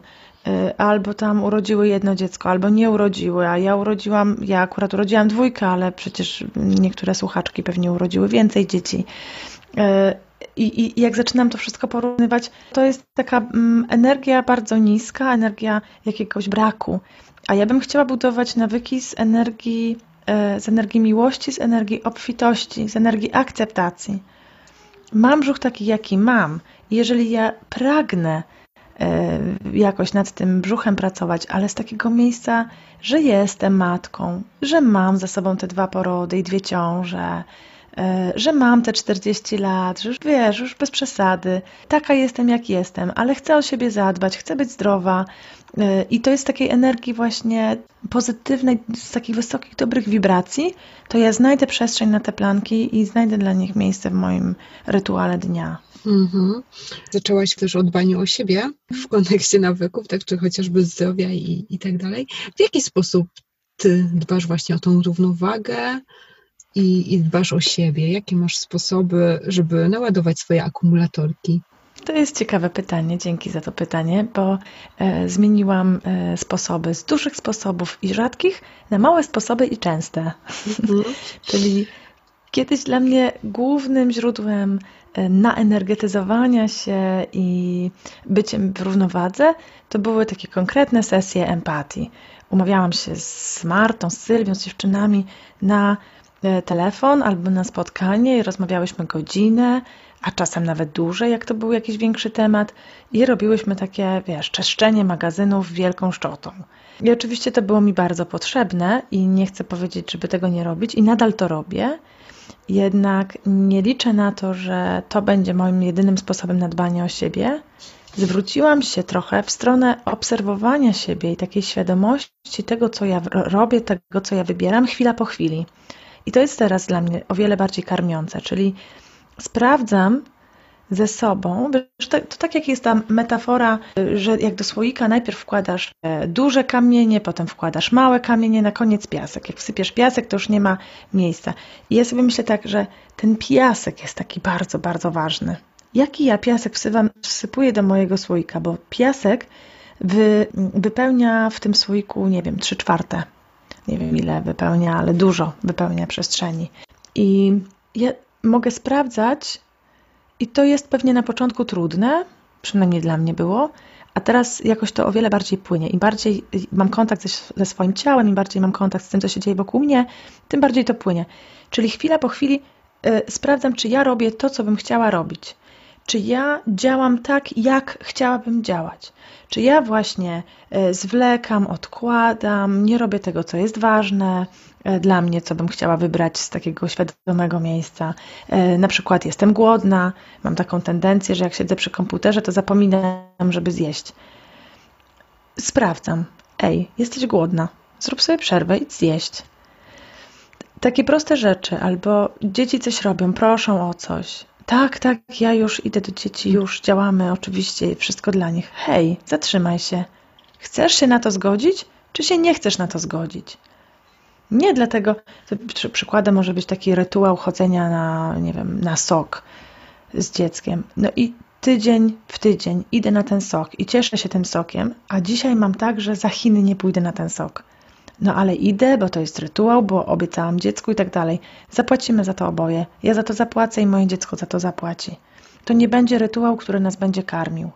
albo tam urodziły jedno dziecko, albo nie urodziły, a ja urodziłam, ja akurat urodziłam dwójkę, ale przecież niektóre słuchaczki pewnie urodziły więcej dzieci. Y, I, I, jak zaczynam to wszystko porównywać, to jest taka mm, energia bardzo niska, energia jakiegoś braku. A ja bym chciała budować nawyki z energii, y, z energii miłości, z energii obfitości, z energii akceptacji. Mam brzuch taki, jaki mam. Jeżeli ja pragnę jakoś nad tym brzuchem pracować, ale z takiego miejsca, że jestem matką, że mam za sobą te dwa porody i dwie ciąże, e, że mam te 40 lat, że już wiesz, już bez przesady, taka jestem jak jestem, ale chcę o siebie zadbać, chcę być zdrowa e, i to jest takiej energii właśnie pozytywnej, z takich wysokich, dobrych wibracji, to ja znajdę przestrzeń na te planki i znajdę dla nich miejsce w moim rytuale dnia. Mhm. Zaczęłaś też o dbaniu o siebie w kontekście nawyków, tak, czy chociażby zdrowia i, i tak dalej. W jaki sposób ty dbasz właśnie o tą równowagę i, i dbasz o siebie? Jakie masz sposoby, żeby naładować swoje akumulatorki? To jest ciekawe pytanie, dzięki za to pytanie, bo e, zmieniłam e, sposoby z dużych sposobów i rzadkich na małe sposoby i częste. Mhm. Czyli kiedyś dla mnie głównym źródłem naenergetyzowania się i byciem w równowadze, to były takie konkretne sesje empatii. Umawiałam się z Martą, z Sylwią, z dziewczynami na e, telefon albo na spotkanie i rozmawiałyśmy godzinę, a czasem nawet dłużej, jak to był jakiś większy temat i robiłyśmy takie, wiesz, czeszczenie magazynów wielką szczotą. I oczywiście to było mi bardzo potrzebne i nie chcę powiedzieć, żeby tego nie robić i nadal to robię, jednak nie liczę na to, że to będzie moim jedynym sposobem na dbanie o siebie, zwróciłam się trochę w stronę obserwowania siebie i takiej świadomości tego, co ja robię, tego, co ja wybieram, chwila po chwili. I to jest teraz dla mnie o wiele bardziej karmiące, czyli sprawdzam ze sobą, to, to tak jak jest ta metafora, że jak do słoika najpierw wkładasz e, duże kamienie, potem wkładasz małe kamienie, na koniec piasek. Jak wsypiesz piasek, to już nie ma miejsca. I ja sobie myślę tak, że ten piasek jest taki bardzo, bardzo ważny. Jaki ja piasek wsypuję do mojego słoika, bo piasek wy, wypełnia w tym słoiku, nie wiem, trzy czwarte. Nie wiem ile wypełnia, ale dużo wypełnia przestrzeni. I ja mogę sprawdzać, i to jest pewnie na początku trudne, przynajmniej dla mnie było, a teraz jakoś to o wiele bardziej płynie. Im bardziej mam kontakt ze, ze swoim ciałem, im bardziej mam kontakt z tym, co się dzieje wokół mnie, tym bardziej to płynie. Czyli chwila po chwili y, sprawdzam, czy ja robię to, co bym chciała robić. Czy ja działam tak, jak chciałabym działać? Czy ja właśnie y, zwlekam, odkładam, nie robię tego, co jest ważne, E, dla mnie, co bym chciała wybrać z takiego świadomego miejsca. E, na przykład jestem głodna, mam taką tendencję, że jak siedzę przy komputerze, to zapominam, żeby zjeść. Sprawdzam. Ej, jesteś głodna. Zrób sobie przerwę i zjeść. Takie proste rzeczy, albo dzieci coś robią, proszą o coś. Tak, tak, ja już idę do dzieci, już działamy, oczywiście, wszystko dla nich. Hej, zatrzymaj się. Chcesz się na to zgodzić, czy się nie chcesz na to zgodzić? Nie dlatego, przykładem może być taki rytuał chodzenia na, nie wiem, na sok z dzieckiem. No i tydzień w tydzień idę na ten sok i cieszę się tym sokiem, a dzisiaj mam tak, że za Chiny nie pójdę na ten sok. No ale idę, bo to jest rytuał, bo obiecałam dziecku i tak dalej. Zapłacimy za to oboje. Ja za to zapłacę i moje dziecko za to zapłaci. To nie będzie rytuał, który nas będzie karmił.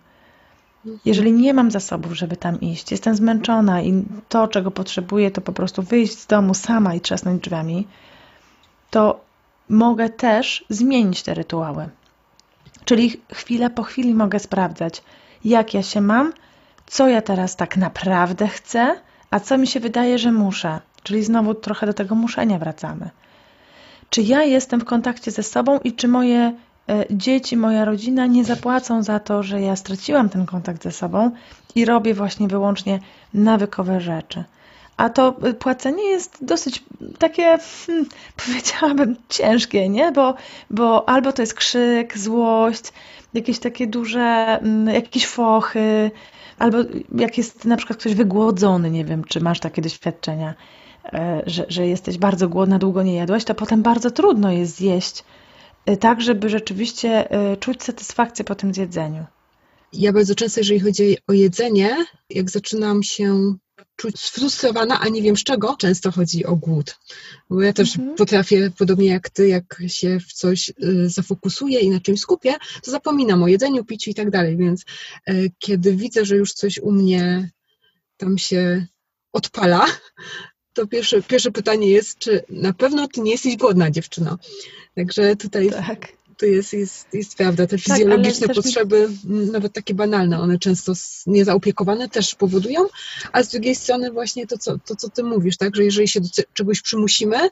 Jeżeli nie mam zasobów, żeby tam iść, jestem zmęczona i to, czego potrzebuję, to po prostu wyjść z domu sama i trzasnąć drzwiami, to mogę też zmienić te rytuały. Czyli chwilę po chwili mogę sprawdzać, jak ja się mam, co ja teraz tak naprawdę chcę, a co mi się wydaje, że muszę. Czyli znowu trochę do tego muszenia wracamy. Czy ja jestem w kontakcie ze sobą i czy moje E, dzieci, moja rodzina nie zapłacą za to, że ja straciłam ten kontakt ze sobą i robię właśnie wyłącznie nawykowe rzeczy. A to e, płacenie jest dosyć takie, hmm, powiedziałabym, ciężkie, nie? Bo, bo albo to jest krzyk, złość, jakieś takie duże, hmm, jakieś fochy, albo jak jest na przykład ktoś wygłodzony, nie wiem, czy masz takie doświadczenia, e, że, że jesteś bardzo głodna, długo nie jadłaś, to potem bardzo trudno jest zjeść Y, tak, żeby rzeczywiście y, czuć satysfakcję po tym zjedzeniu. Ja bardzo często, jeżeli chodzi o jedzenie, jak zaczynam się czuć sfrustrowana, a nie wiem z czego, często chodzi o głód. Bo ja też mhm. potrafię, podobnie jak ty, jak się w coś y, zafokusuję i na czymś skupię, to zapominam o jedzeniu, piciu i tak dalej. Więc kiedy widzę, że już coś u mnie tam się odpala, to pierwsze, pierwsze pytanie jest, czy na pewno ty nie jesteś głodna, dziewczyno. Także tutaj tak. To jest, jest, jest prawda. Te tak, fizjologiczne tak, potrzeby, mi... nawet takie banalne, one często niezaopiekowane też powodują, a z drugiej strony właśnie to co, to, co ty mówisz, tak, że jeżeli się do czegoś przymusimy,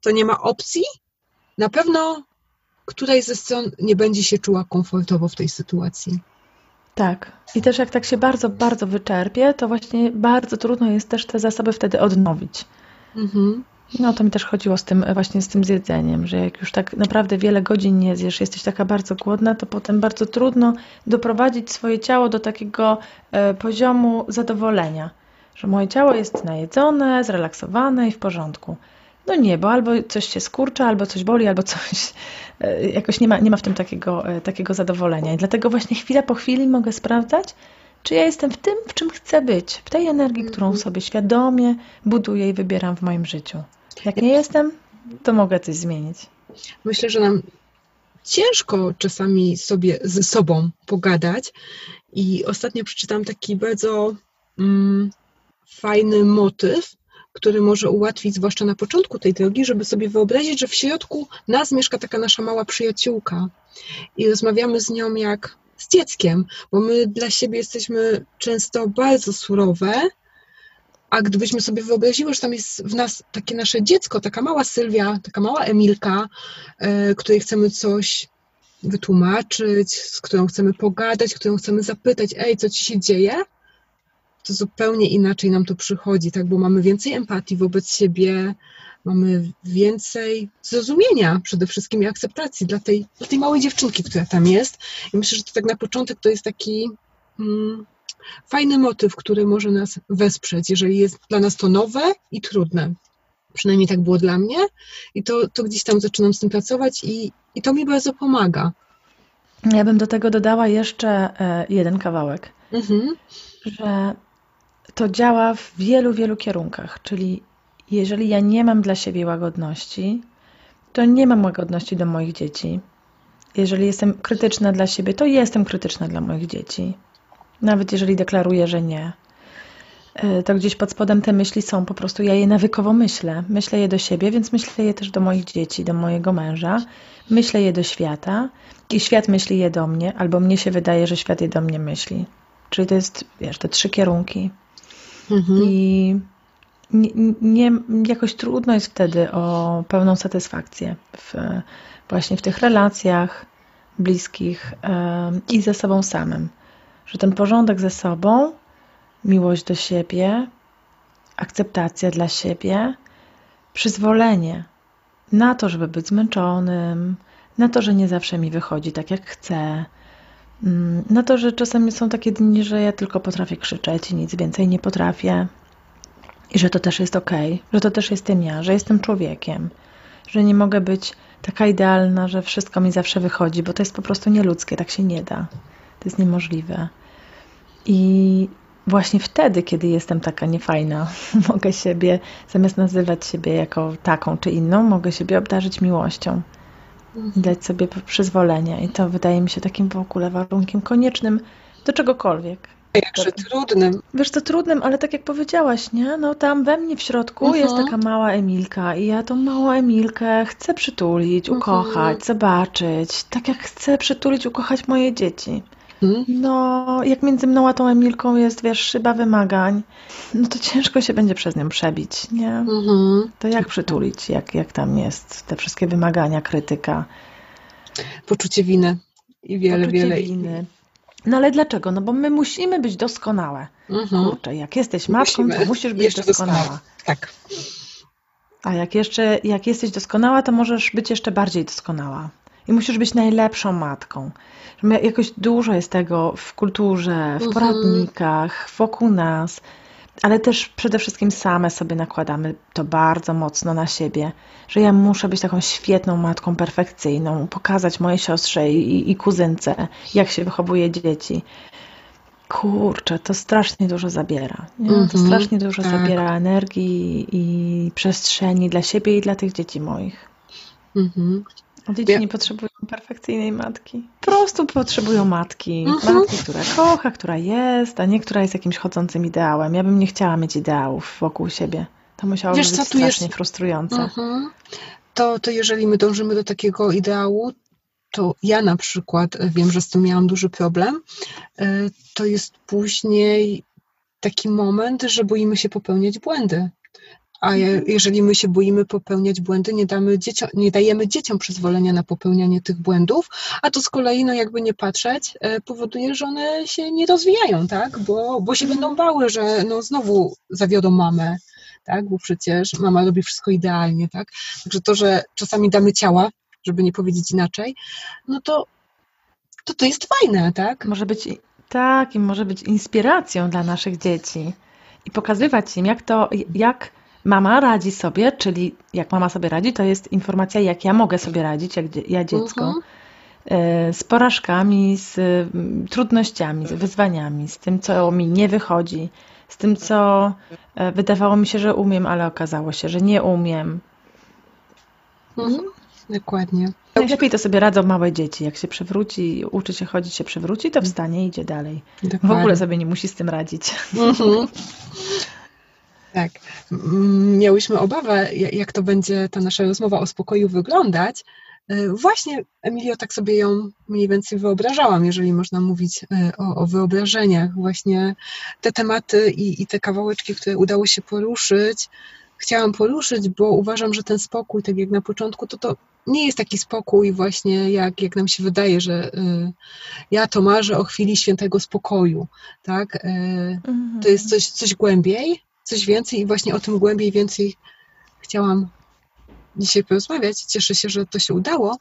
to nie ma opcji. Na pewno któraś ze stron nie będzie się czuła komfortowo w tej sytuacji. Tak. I też jak tak się bardzo, bardzo wyczerpie, to właśnie bardzo trudno jest też te zasoby wtedy odnowić. Mhm. No to mi też chodziło z tym właśnie z tym zjedzeniem, że jak już tak naprawdę wiele godzin nie zjesz, jesteś taka bardzo głodna, to potem bardzo trudno doprowadzić swoje ciało do takiego e, poziomu zadowolenia, że moje ciało jest najedzone, zrelaksowane i w porządku. No nie, bo albo coś się skurcza, albo coś boli, albo coś e, jakoś nie ma, nie ma w tym takiego, e, takiego zadowolenia. I dlatego właśnie chwila po chwili mogę sprawdzać, czy ja jestem w tym, w czym chcę być, w tej energii, którą mhm. sobie świadomie buduję i wybieram w moim życiu. Jak nie jestem, to mogę coś zmienić. Myślę, że nam ciężko czasami sobie ze sobą pogadać. I ostatnio przeczytałam taki bardzo mm, fajny motyw, który może ułatwić, zwłaszcza na początku tej drogi, żeby sobie wyobrazić, że w środku nas mieszka taka nasza mała przyjaciółka i rozmawiamy z nią jak z dzieckiem, bo my dla siebie jesteśmy często bardzo surowe, a gdybyśmy sobie wyobraziły, że tam jest w nas takie nasze dziecko, taka mała Sylwia, taka mała Emilka, yy, której chcemy coś wytłumaczyć, z którą chcemy pogadać, którą chcemy zapytać, ej, co ci się dzieje, to zupełnie inaczej nam to przychodzi, tak? Bo mamy więcej empatii wobec siebie, mamy więcej zrozumienia przede wszystkim i akceptacji dla tej, dla tej małej dziewczynki, która tam jest. I myślę, że to tak na początek to jest taki mm, fajny motyw, który może nas wesprzeć, jeżeli jest dla nas to nowe i trudne. Przynajmniej tak było dla mnie i to, to gdzieś tam zaczynam z tym pracować i, i to mi bardzo pomaga. Ja bym do tego dodała jeszcze e, jeden kawałek, mhm. że to działa w wielu, wielu kierunkach. Czyli jeżeli ja nie mam dla siebie łagodności, to nie mam łagodności do moich dzieci. Jeżeli jestem krytyczna dla siebie, to jestem krytyczna dla moich dzieci. Nawet jeżeli deklaruję, że nie. E, to gdzieś pod spodem te myśli są, po prostu ja je nawykowo myślę. Myślę je do siebie, więc myślę je też do moich dzieci, do mojego męża. Myślę je do świata i świat myśli je do mnie, albo mnie się wydaje, że świat je do mnie myśli. Czyli to jest, wiesz, te trzy kierunki. Mhm. I nie, nie, jakoś trudno jest wtedy o pełną satysfakcję w, właśnie w tych relacjach bliskich i ze sobą samym. Że ten porządek ze sobą, miłość do siebie, akceptacja dla siebie, przyzwolenie na to, żeby być zmęczonym, na to, że nie zawsze mi wychodzi tak, jak chcę, mm, na to, że czasami są takie dni, że ja tylko potrafię krzyczeć i nic więcej nie potrafię, i że to też jest ok, że to też jestem ja, że jestem człowiekiem, że nie mogę być taka idealna, że wszystko mi zawsze wychodzi, bo to jest po prostu nieludzkie, tak się nie da. To jest niemożliwe. I właśnie wtedy, kiedy jestem taka niefajna, mogę siebie, zamiast nazywać siebie jako taką czy inną, mogę siebie obdarzyć miłością. Mhm. Dać sobie przyzwolenie. I to wydaje mi się takim w ogóle warunkiem koniecznym do czegokolwiek. Jakże trudnym. Wiesz, to trudnym, ale tak jak powiedziałaś, nie? No tam we mnie w środku uh-huh. jest taka mała Emilka i ja tą małą Emilkę chcę przytulić, mhm. ukochać, uh-huh. zobaczyć. Tak jak chcę przytulić, ukochać moje dzieci. No, jak między mną a tą Emilką jest, wiesz, szyba wymagań, no to ciężko się będzie przez nią przebić, nie? To jak przytulić, jak, jak tam jest te wszystkie wymagania, krytyka? Poczucie winy i wiele, Poczucie wiele winy. No ale dlaczego? No bo my musimy być doskonałe. Mhm. Kurczę, jak jesteś matką, musimy. to musisz być doskonała. doskonała. Tak. A jak jeszcze, jak jesteś doskonała, to możesz być jeszcze bardziej doskonała. I musisz być najlepszą matką. Jakoś dużo jest tego w kulturze, w mhm. poradnikach, wokół nas ale też przede wszystkim same sobie nakładamy to bardzo mocno na siebie, że ja muszę być taką świetną matką, perfekcyjną, pokazać mojej siostrze i, i kuzynce, jak się wychowuje dzieci. Kurczę, to strasznie dużo zabiera. Mm -hmm, to mhm, strasznie dużo tak. zabiera energii i przestrzeni dla siebie i dla tych dzieci moich. Mm -hmm. Dzieci ja. nie potrzebują perfekcyjnej matki. Po prostu potrzebują matki. Mhm. Matki, która kocha, która jest, a nie która jest jakimś chodzącym ideałem. Ja bym nie chciała mieć ideałów wokół siebie. To musiałoby Wiesz, być co, strasznie jest... frustrujące. Mhm. To, to jeżeli my dążymy do takiego ideału, to ja na przykład wiem, że z tym miałam duży problem. E, to jest później taki moment, że boimy się popełniać błędy. A jeżeli my się boimy popełniać błędy, nie, damy dzieciom, nie dajemy dzieciom przyzwolenia na popełnianie tych błędów, a to z kolei, no jakby nie patrzeć, e, powoduje, że one się nie rozwijają, tak? Bo, bo się będą bały, że no znowu zawiodą mamę, tak? Bo przecież mama robi wszystko idealnie, tak? Także to, że czasami damy ciała, żeby nie powiedzieć inaczej, no to to, to jest fajne, tak? Może być tak i może być inspiracją dla naszych dzieci i pokazywać im, jak to, jak mama radzi sobie, czyli jak mama sobie radzi, to jest informacja, jak ja mogę sobie radzić, jak ja dziecko. Uh -huh. Z porażkami, z mm, trudnościami, z wyzwaniami, z tym, co mi nie wychodzi, z tym, co e, wydawało mi się, że umiem, ale okazało się, że nie umiem. Mhm. Dokładnie. Najlepiej to sobie radzą małe dzieci. Jak się przewróci, uczy się chodzić, się przewróci, to wstanie i idzie dalej. Dokładnie. W ogóle sobie nie musi z tym radzić. Mhm. Tak. Miałyśmy obawę, jak to będzie ta nasza rozmowa o spokoju wyglądać. E, właśnie, Emilio, tak sobie ją mniej więcej wyobrażałam, jeżeli można mówić e, o, o wyobrażeniach. Właśnie te tematy i, i te kawałeczki, które udało się poruszyć, chciałam poruszyć, bo uważam, że ten spokój, tak jak na początku, to, to, nie jest taki spokój właśnie, jak, jak nam się wydaje, że y, ja to marzę o chwili świętego spokoju, tak? Y, Mhm. to jest coś, coś głębiej, coś więcej i właśnie o tym głębiej więcej chciałam dzisiaj porozmawiać. Cieszę się, że to się udało.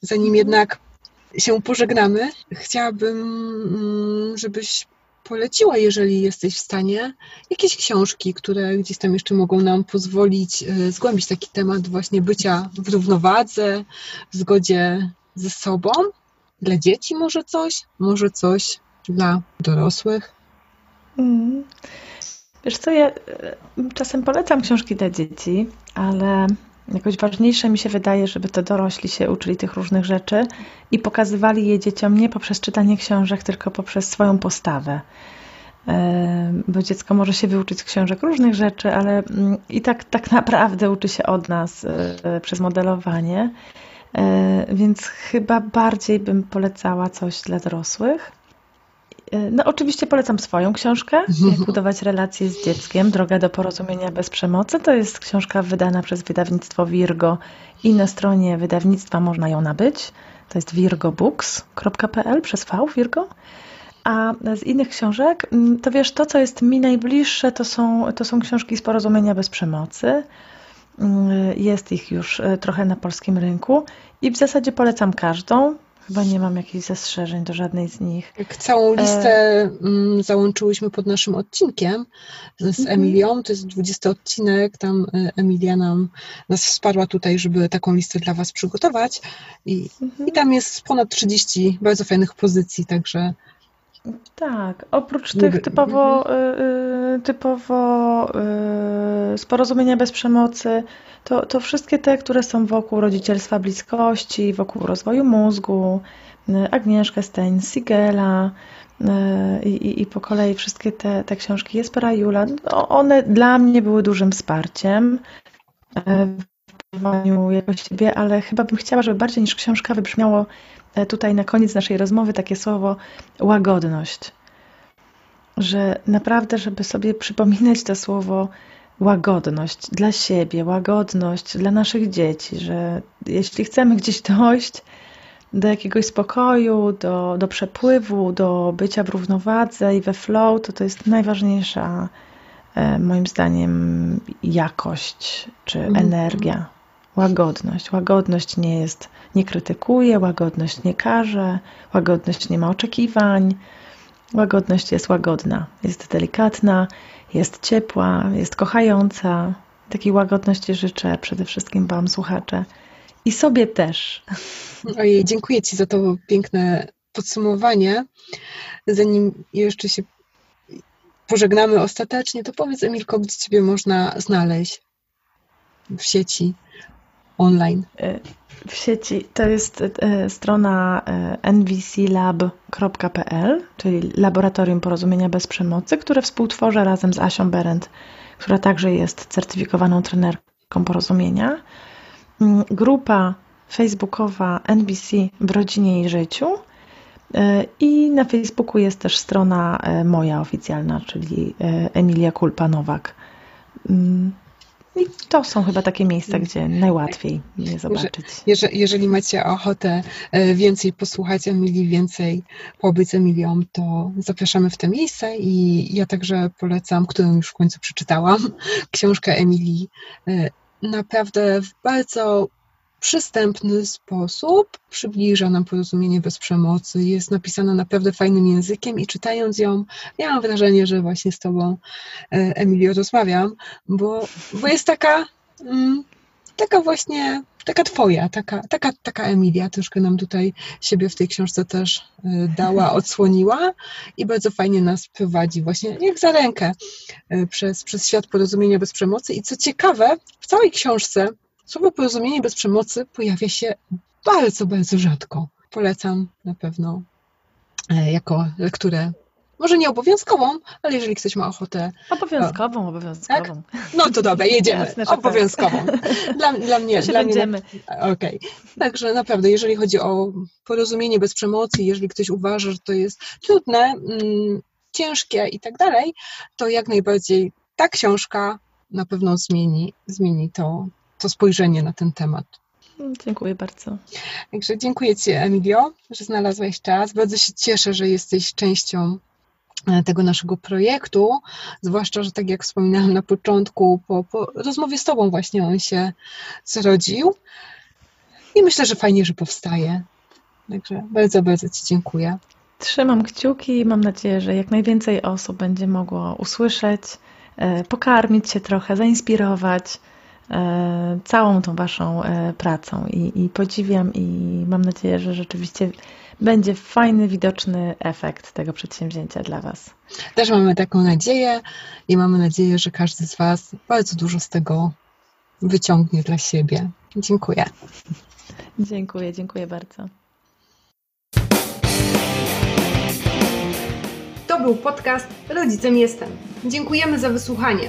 Zanim jednak się pożegnamy, chciałabym, mm, żebyś poleciła, jeżeli jesteś w stanie, jakieś książki, które gdzieś tam jeszcze mogą nam pozwolić y, zgłębić taki temat właśnie bycia w równowadze, w zgodzie ze sobą. Dla dzieci może coś, może coś dla dorosłych. Mm. Wiesz co, ja e, czasem polecam książki dla dzieci, ale jakoś ważniejsze mi się wydaje, żeby to dorośli się uczyli tych różnych rzeczy i pokazywali je dzieciom nie poprzez czytanie książek, tylko poprzez swoją postawę. E, Bo dziecko może się wyuczyć z książek różnych rzeczy, ale mm, i tak, tak naprawdę uczy się od nas e, przez modelowanie. Więc chyba bardziej bym polecała coś dla dorosłych. E, No, oczywiście polecam swoją książkę, Jak budować relacje z dzieckiem, Droga do porozumienia bez przemocy. To jest książka wydana przez wydawnictwo Virgo i na stronie wydawnictwa można ją nabyć. To jest virgobooks.pl przez V, Virgo. A z innych książek, to wiesz, to co jest mi najbliższe, to są, to są książki z porozumienia bez przemocy. Mm, Jest ich już e, trochę na polskim rynku i w zasadzie polecam każdą. Chyba nie mam jakichś zastrzeżeń do żadnej z nich. Jak całą listę mm, załączyłyśmy pod naszym odcinkiem z Emilią, to jest 20 odcinek, tam y, Emilia nam, nas wsparła tutaj, żeby taką listę dla Was przygotować. I, i tam jest ponad 30 bardzo fajnych pozycji, także Tak, oprócz tych typowo, y, y, typowo y, z porozumienia bez przemocy, to, to wszystkie te, które są wokół rodzicielstwa bliskości, wokół rozwoju mózgu, y, Agnieszka Stein, Sigela y, i, i, i po kolei wszystkie te, te książki Jespera Jula, no one dla mnie były dużym wsparciem y, w budowaniu jakoś siebie, ale chyba bym chciała, żeby bardziej niż książka wybrzmiało tutaj na koniec naszej rozmowy takie słowo łagodność. Że naprawdę, żeby sobie przypominać to słowo łagodność dla siebie, łagodność dla naszych dzieci, że jeśli chcemy gdzieś dojść do jakiegoś spokoju, do, do przepływu, do bycia w równowadze i we flow, to to jest najważniejsza e, moim zdaniem jakość czy Mhm. energia. Łagodność. Łagodność nie jest, nie krytykuje, łagodność nie karze, łagodność nie ma oczekiwań. Łagodność jest łagodna, jest delikatna, jest ciepła, jest kochająca. Takiej łagodności życzę przede wszystkim Wam, słuchacze. I sobie też. Ojej, dziękuję Ci za to piękne podsumowanie. Zanim jeszcze się pożegnamy ostatecznie, to powiedz Emilko, gdzie Ciebie można znaleźć w sieci, online. W sieci to jest e, strona e, nvclab.pl, czyli Laboratorium Porozumienia Bez Przemocy, które współtworzę razem z Asią Berendt, która także jest certyfikowaną trenerką porozumienia. Mm, Grupa facebookowa NVC w rodzinie i życiu. E, I na Facebooku jest też strona e, moja oficjalna, czyli e, Emilia Kulpa-Nowak. I to są chyba takie miejsca, gdzie najłatwiej mnie zobaczyć. Jeżeli, jeżeli macie ochotę e, więcej posłuchać Emilii, więcej pobyć z Emilią, to zapraszamy w te miejsce i ja także polecam, którą już w końcu przeczytałam, książkę Emilii. E, Naprawdę w bardzo przystępny sposób przybliża nam porozumienie bez przemocy. Jest napisana naprawdę fajnym językiem i czytając ją, ja mam wrażenie, że właśnie z Tobą, e, Emilio, rozmawiam, bo, bo jest taka, mm, taka właśnie, taka Twoja, taka, taka, taka Emilia. Troszkę nam tutaj siebie w tej książce też e, dała, odsłoniła i bardzo fajnie nas prowadzi właśnie jak za rękę e, przez, przez świat porozumienia bez przemocy. I co ciekawe, w całej książce Słowo porozumienie bez przemocy pojawia się bardzo, bardzo rzadko. Polecam na pewno e, jako lekturę, może nie obowiązkową, ale jeżeli ktoś ma ochotę, Obowiązkową, obowiązkową. no to dobra, jedziemy. Jasne, tak. obowiązkową. Dla, dla mnie, dla będziemy. Okej. Także naprawdę, jeżeli chodzi o porozumienie bez przemocy, jeżeli ktoś uważa, że to jest trudne, mm, ciężkie i tak dalej, to jak najbardziej ta książka na pewno zmieni, zmieni to, to spojrzenie na ten temat. Dziękuję bardzo. Także dziękuję Ci, Emilio, że znalazłaś czas. Bardzo się cieszę, że jesteś częścią e, tego naszego projektu, zwłaszcza, że tak jak wspominałam na początku, po, po rozmowie z Tobą właśnie on się zrodził i myślę, że fajnie, że powstaje. Także bardzo, bardzo Ci dziękuję. Trzymam kciuki i mam nadzieję, że jak najwięcej osób będzie mogło usłyszeć, e, pokarmić się trochę, zainspirować całą tą Waszą e, pracą. I, I podziwiam i mam nadzieję, że rzeczywiście będzie fajny, widoczny efekt tego przedsięwzięcia dla Was. Też mamy taką nadzieję i mamy nadzieję, że każdy z Was bardzo dużo z tego wyciągnie dla siebie. Dziękuję. Dziękuję, dziękuję bardzo. To był podcast Rodzicem Jestem. Dziękujemy za wysłuchanie.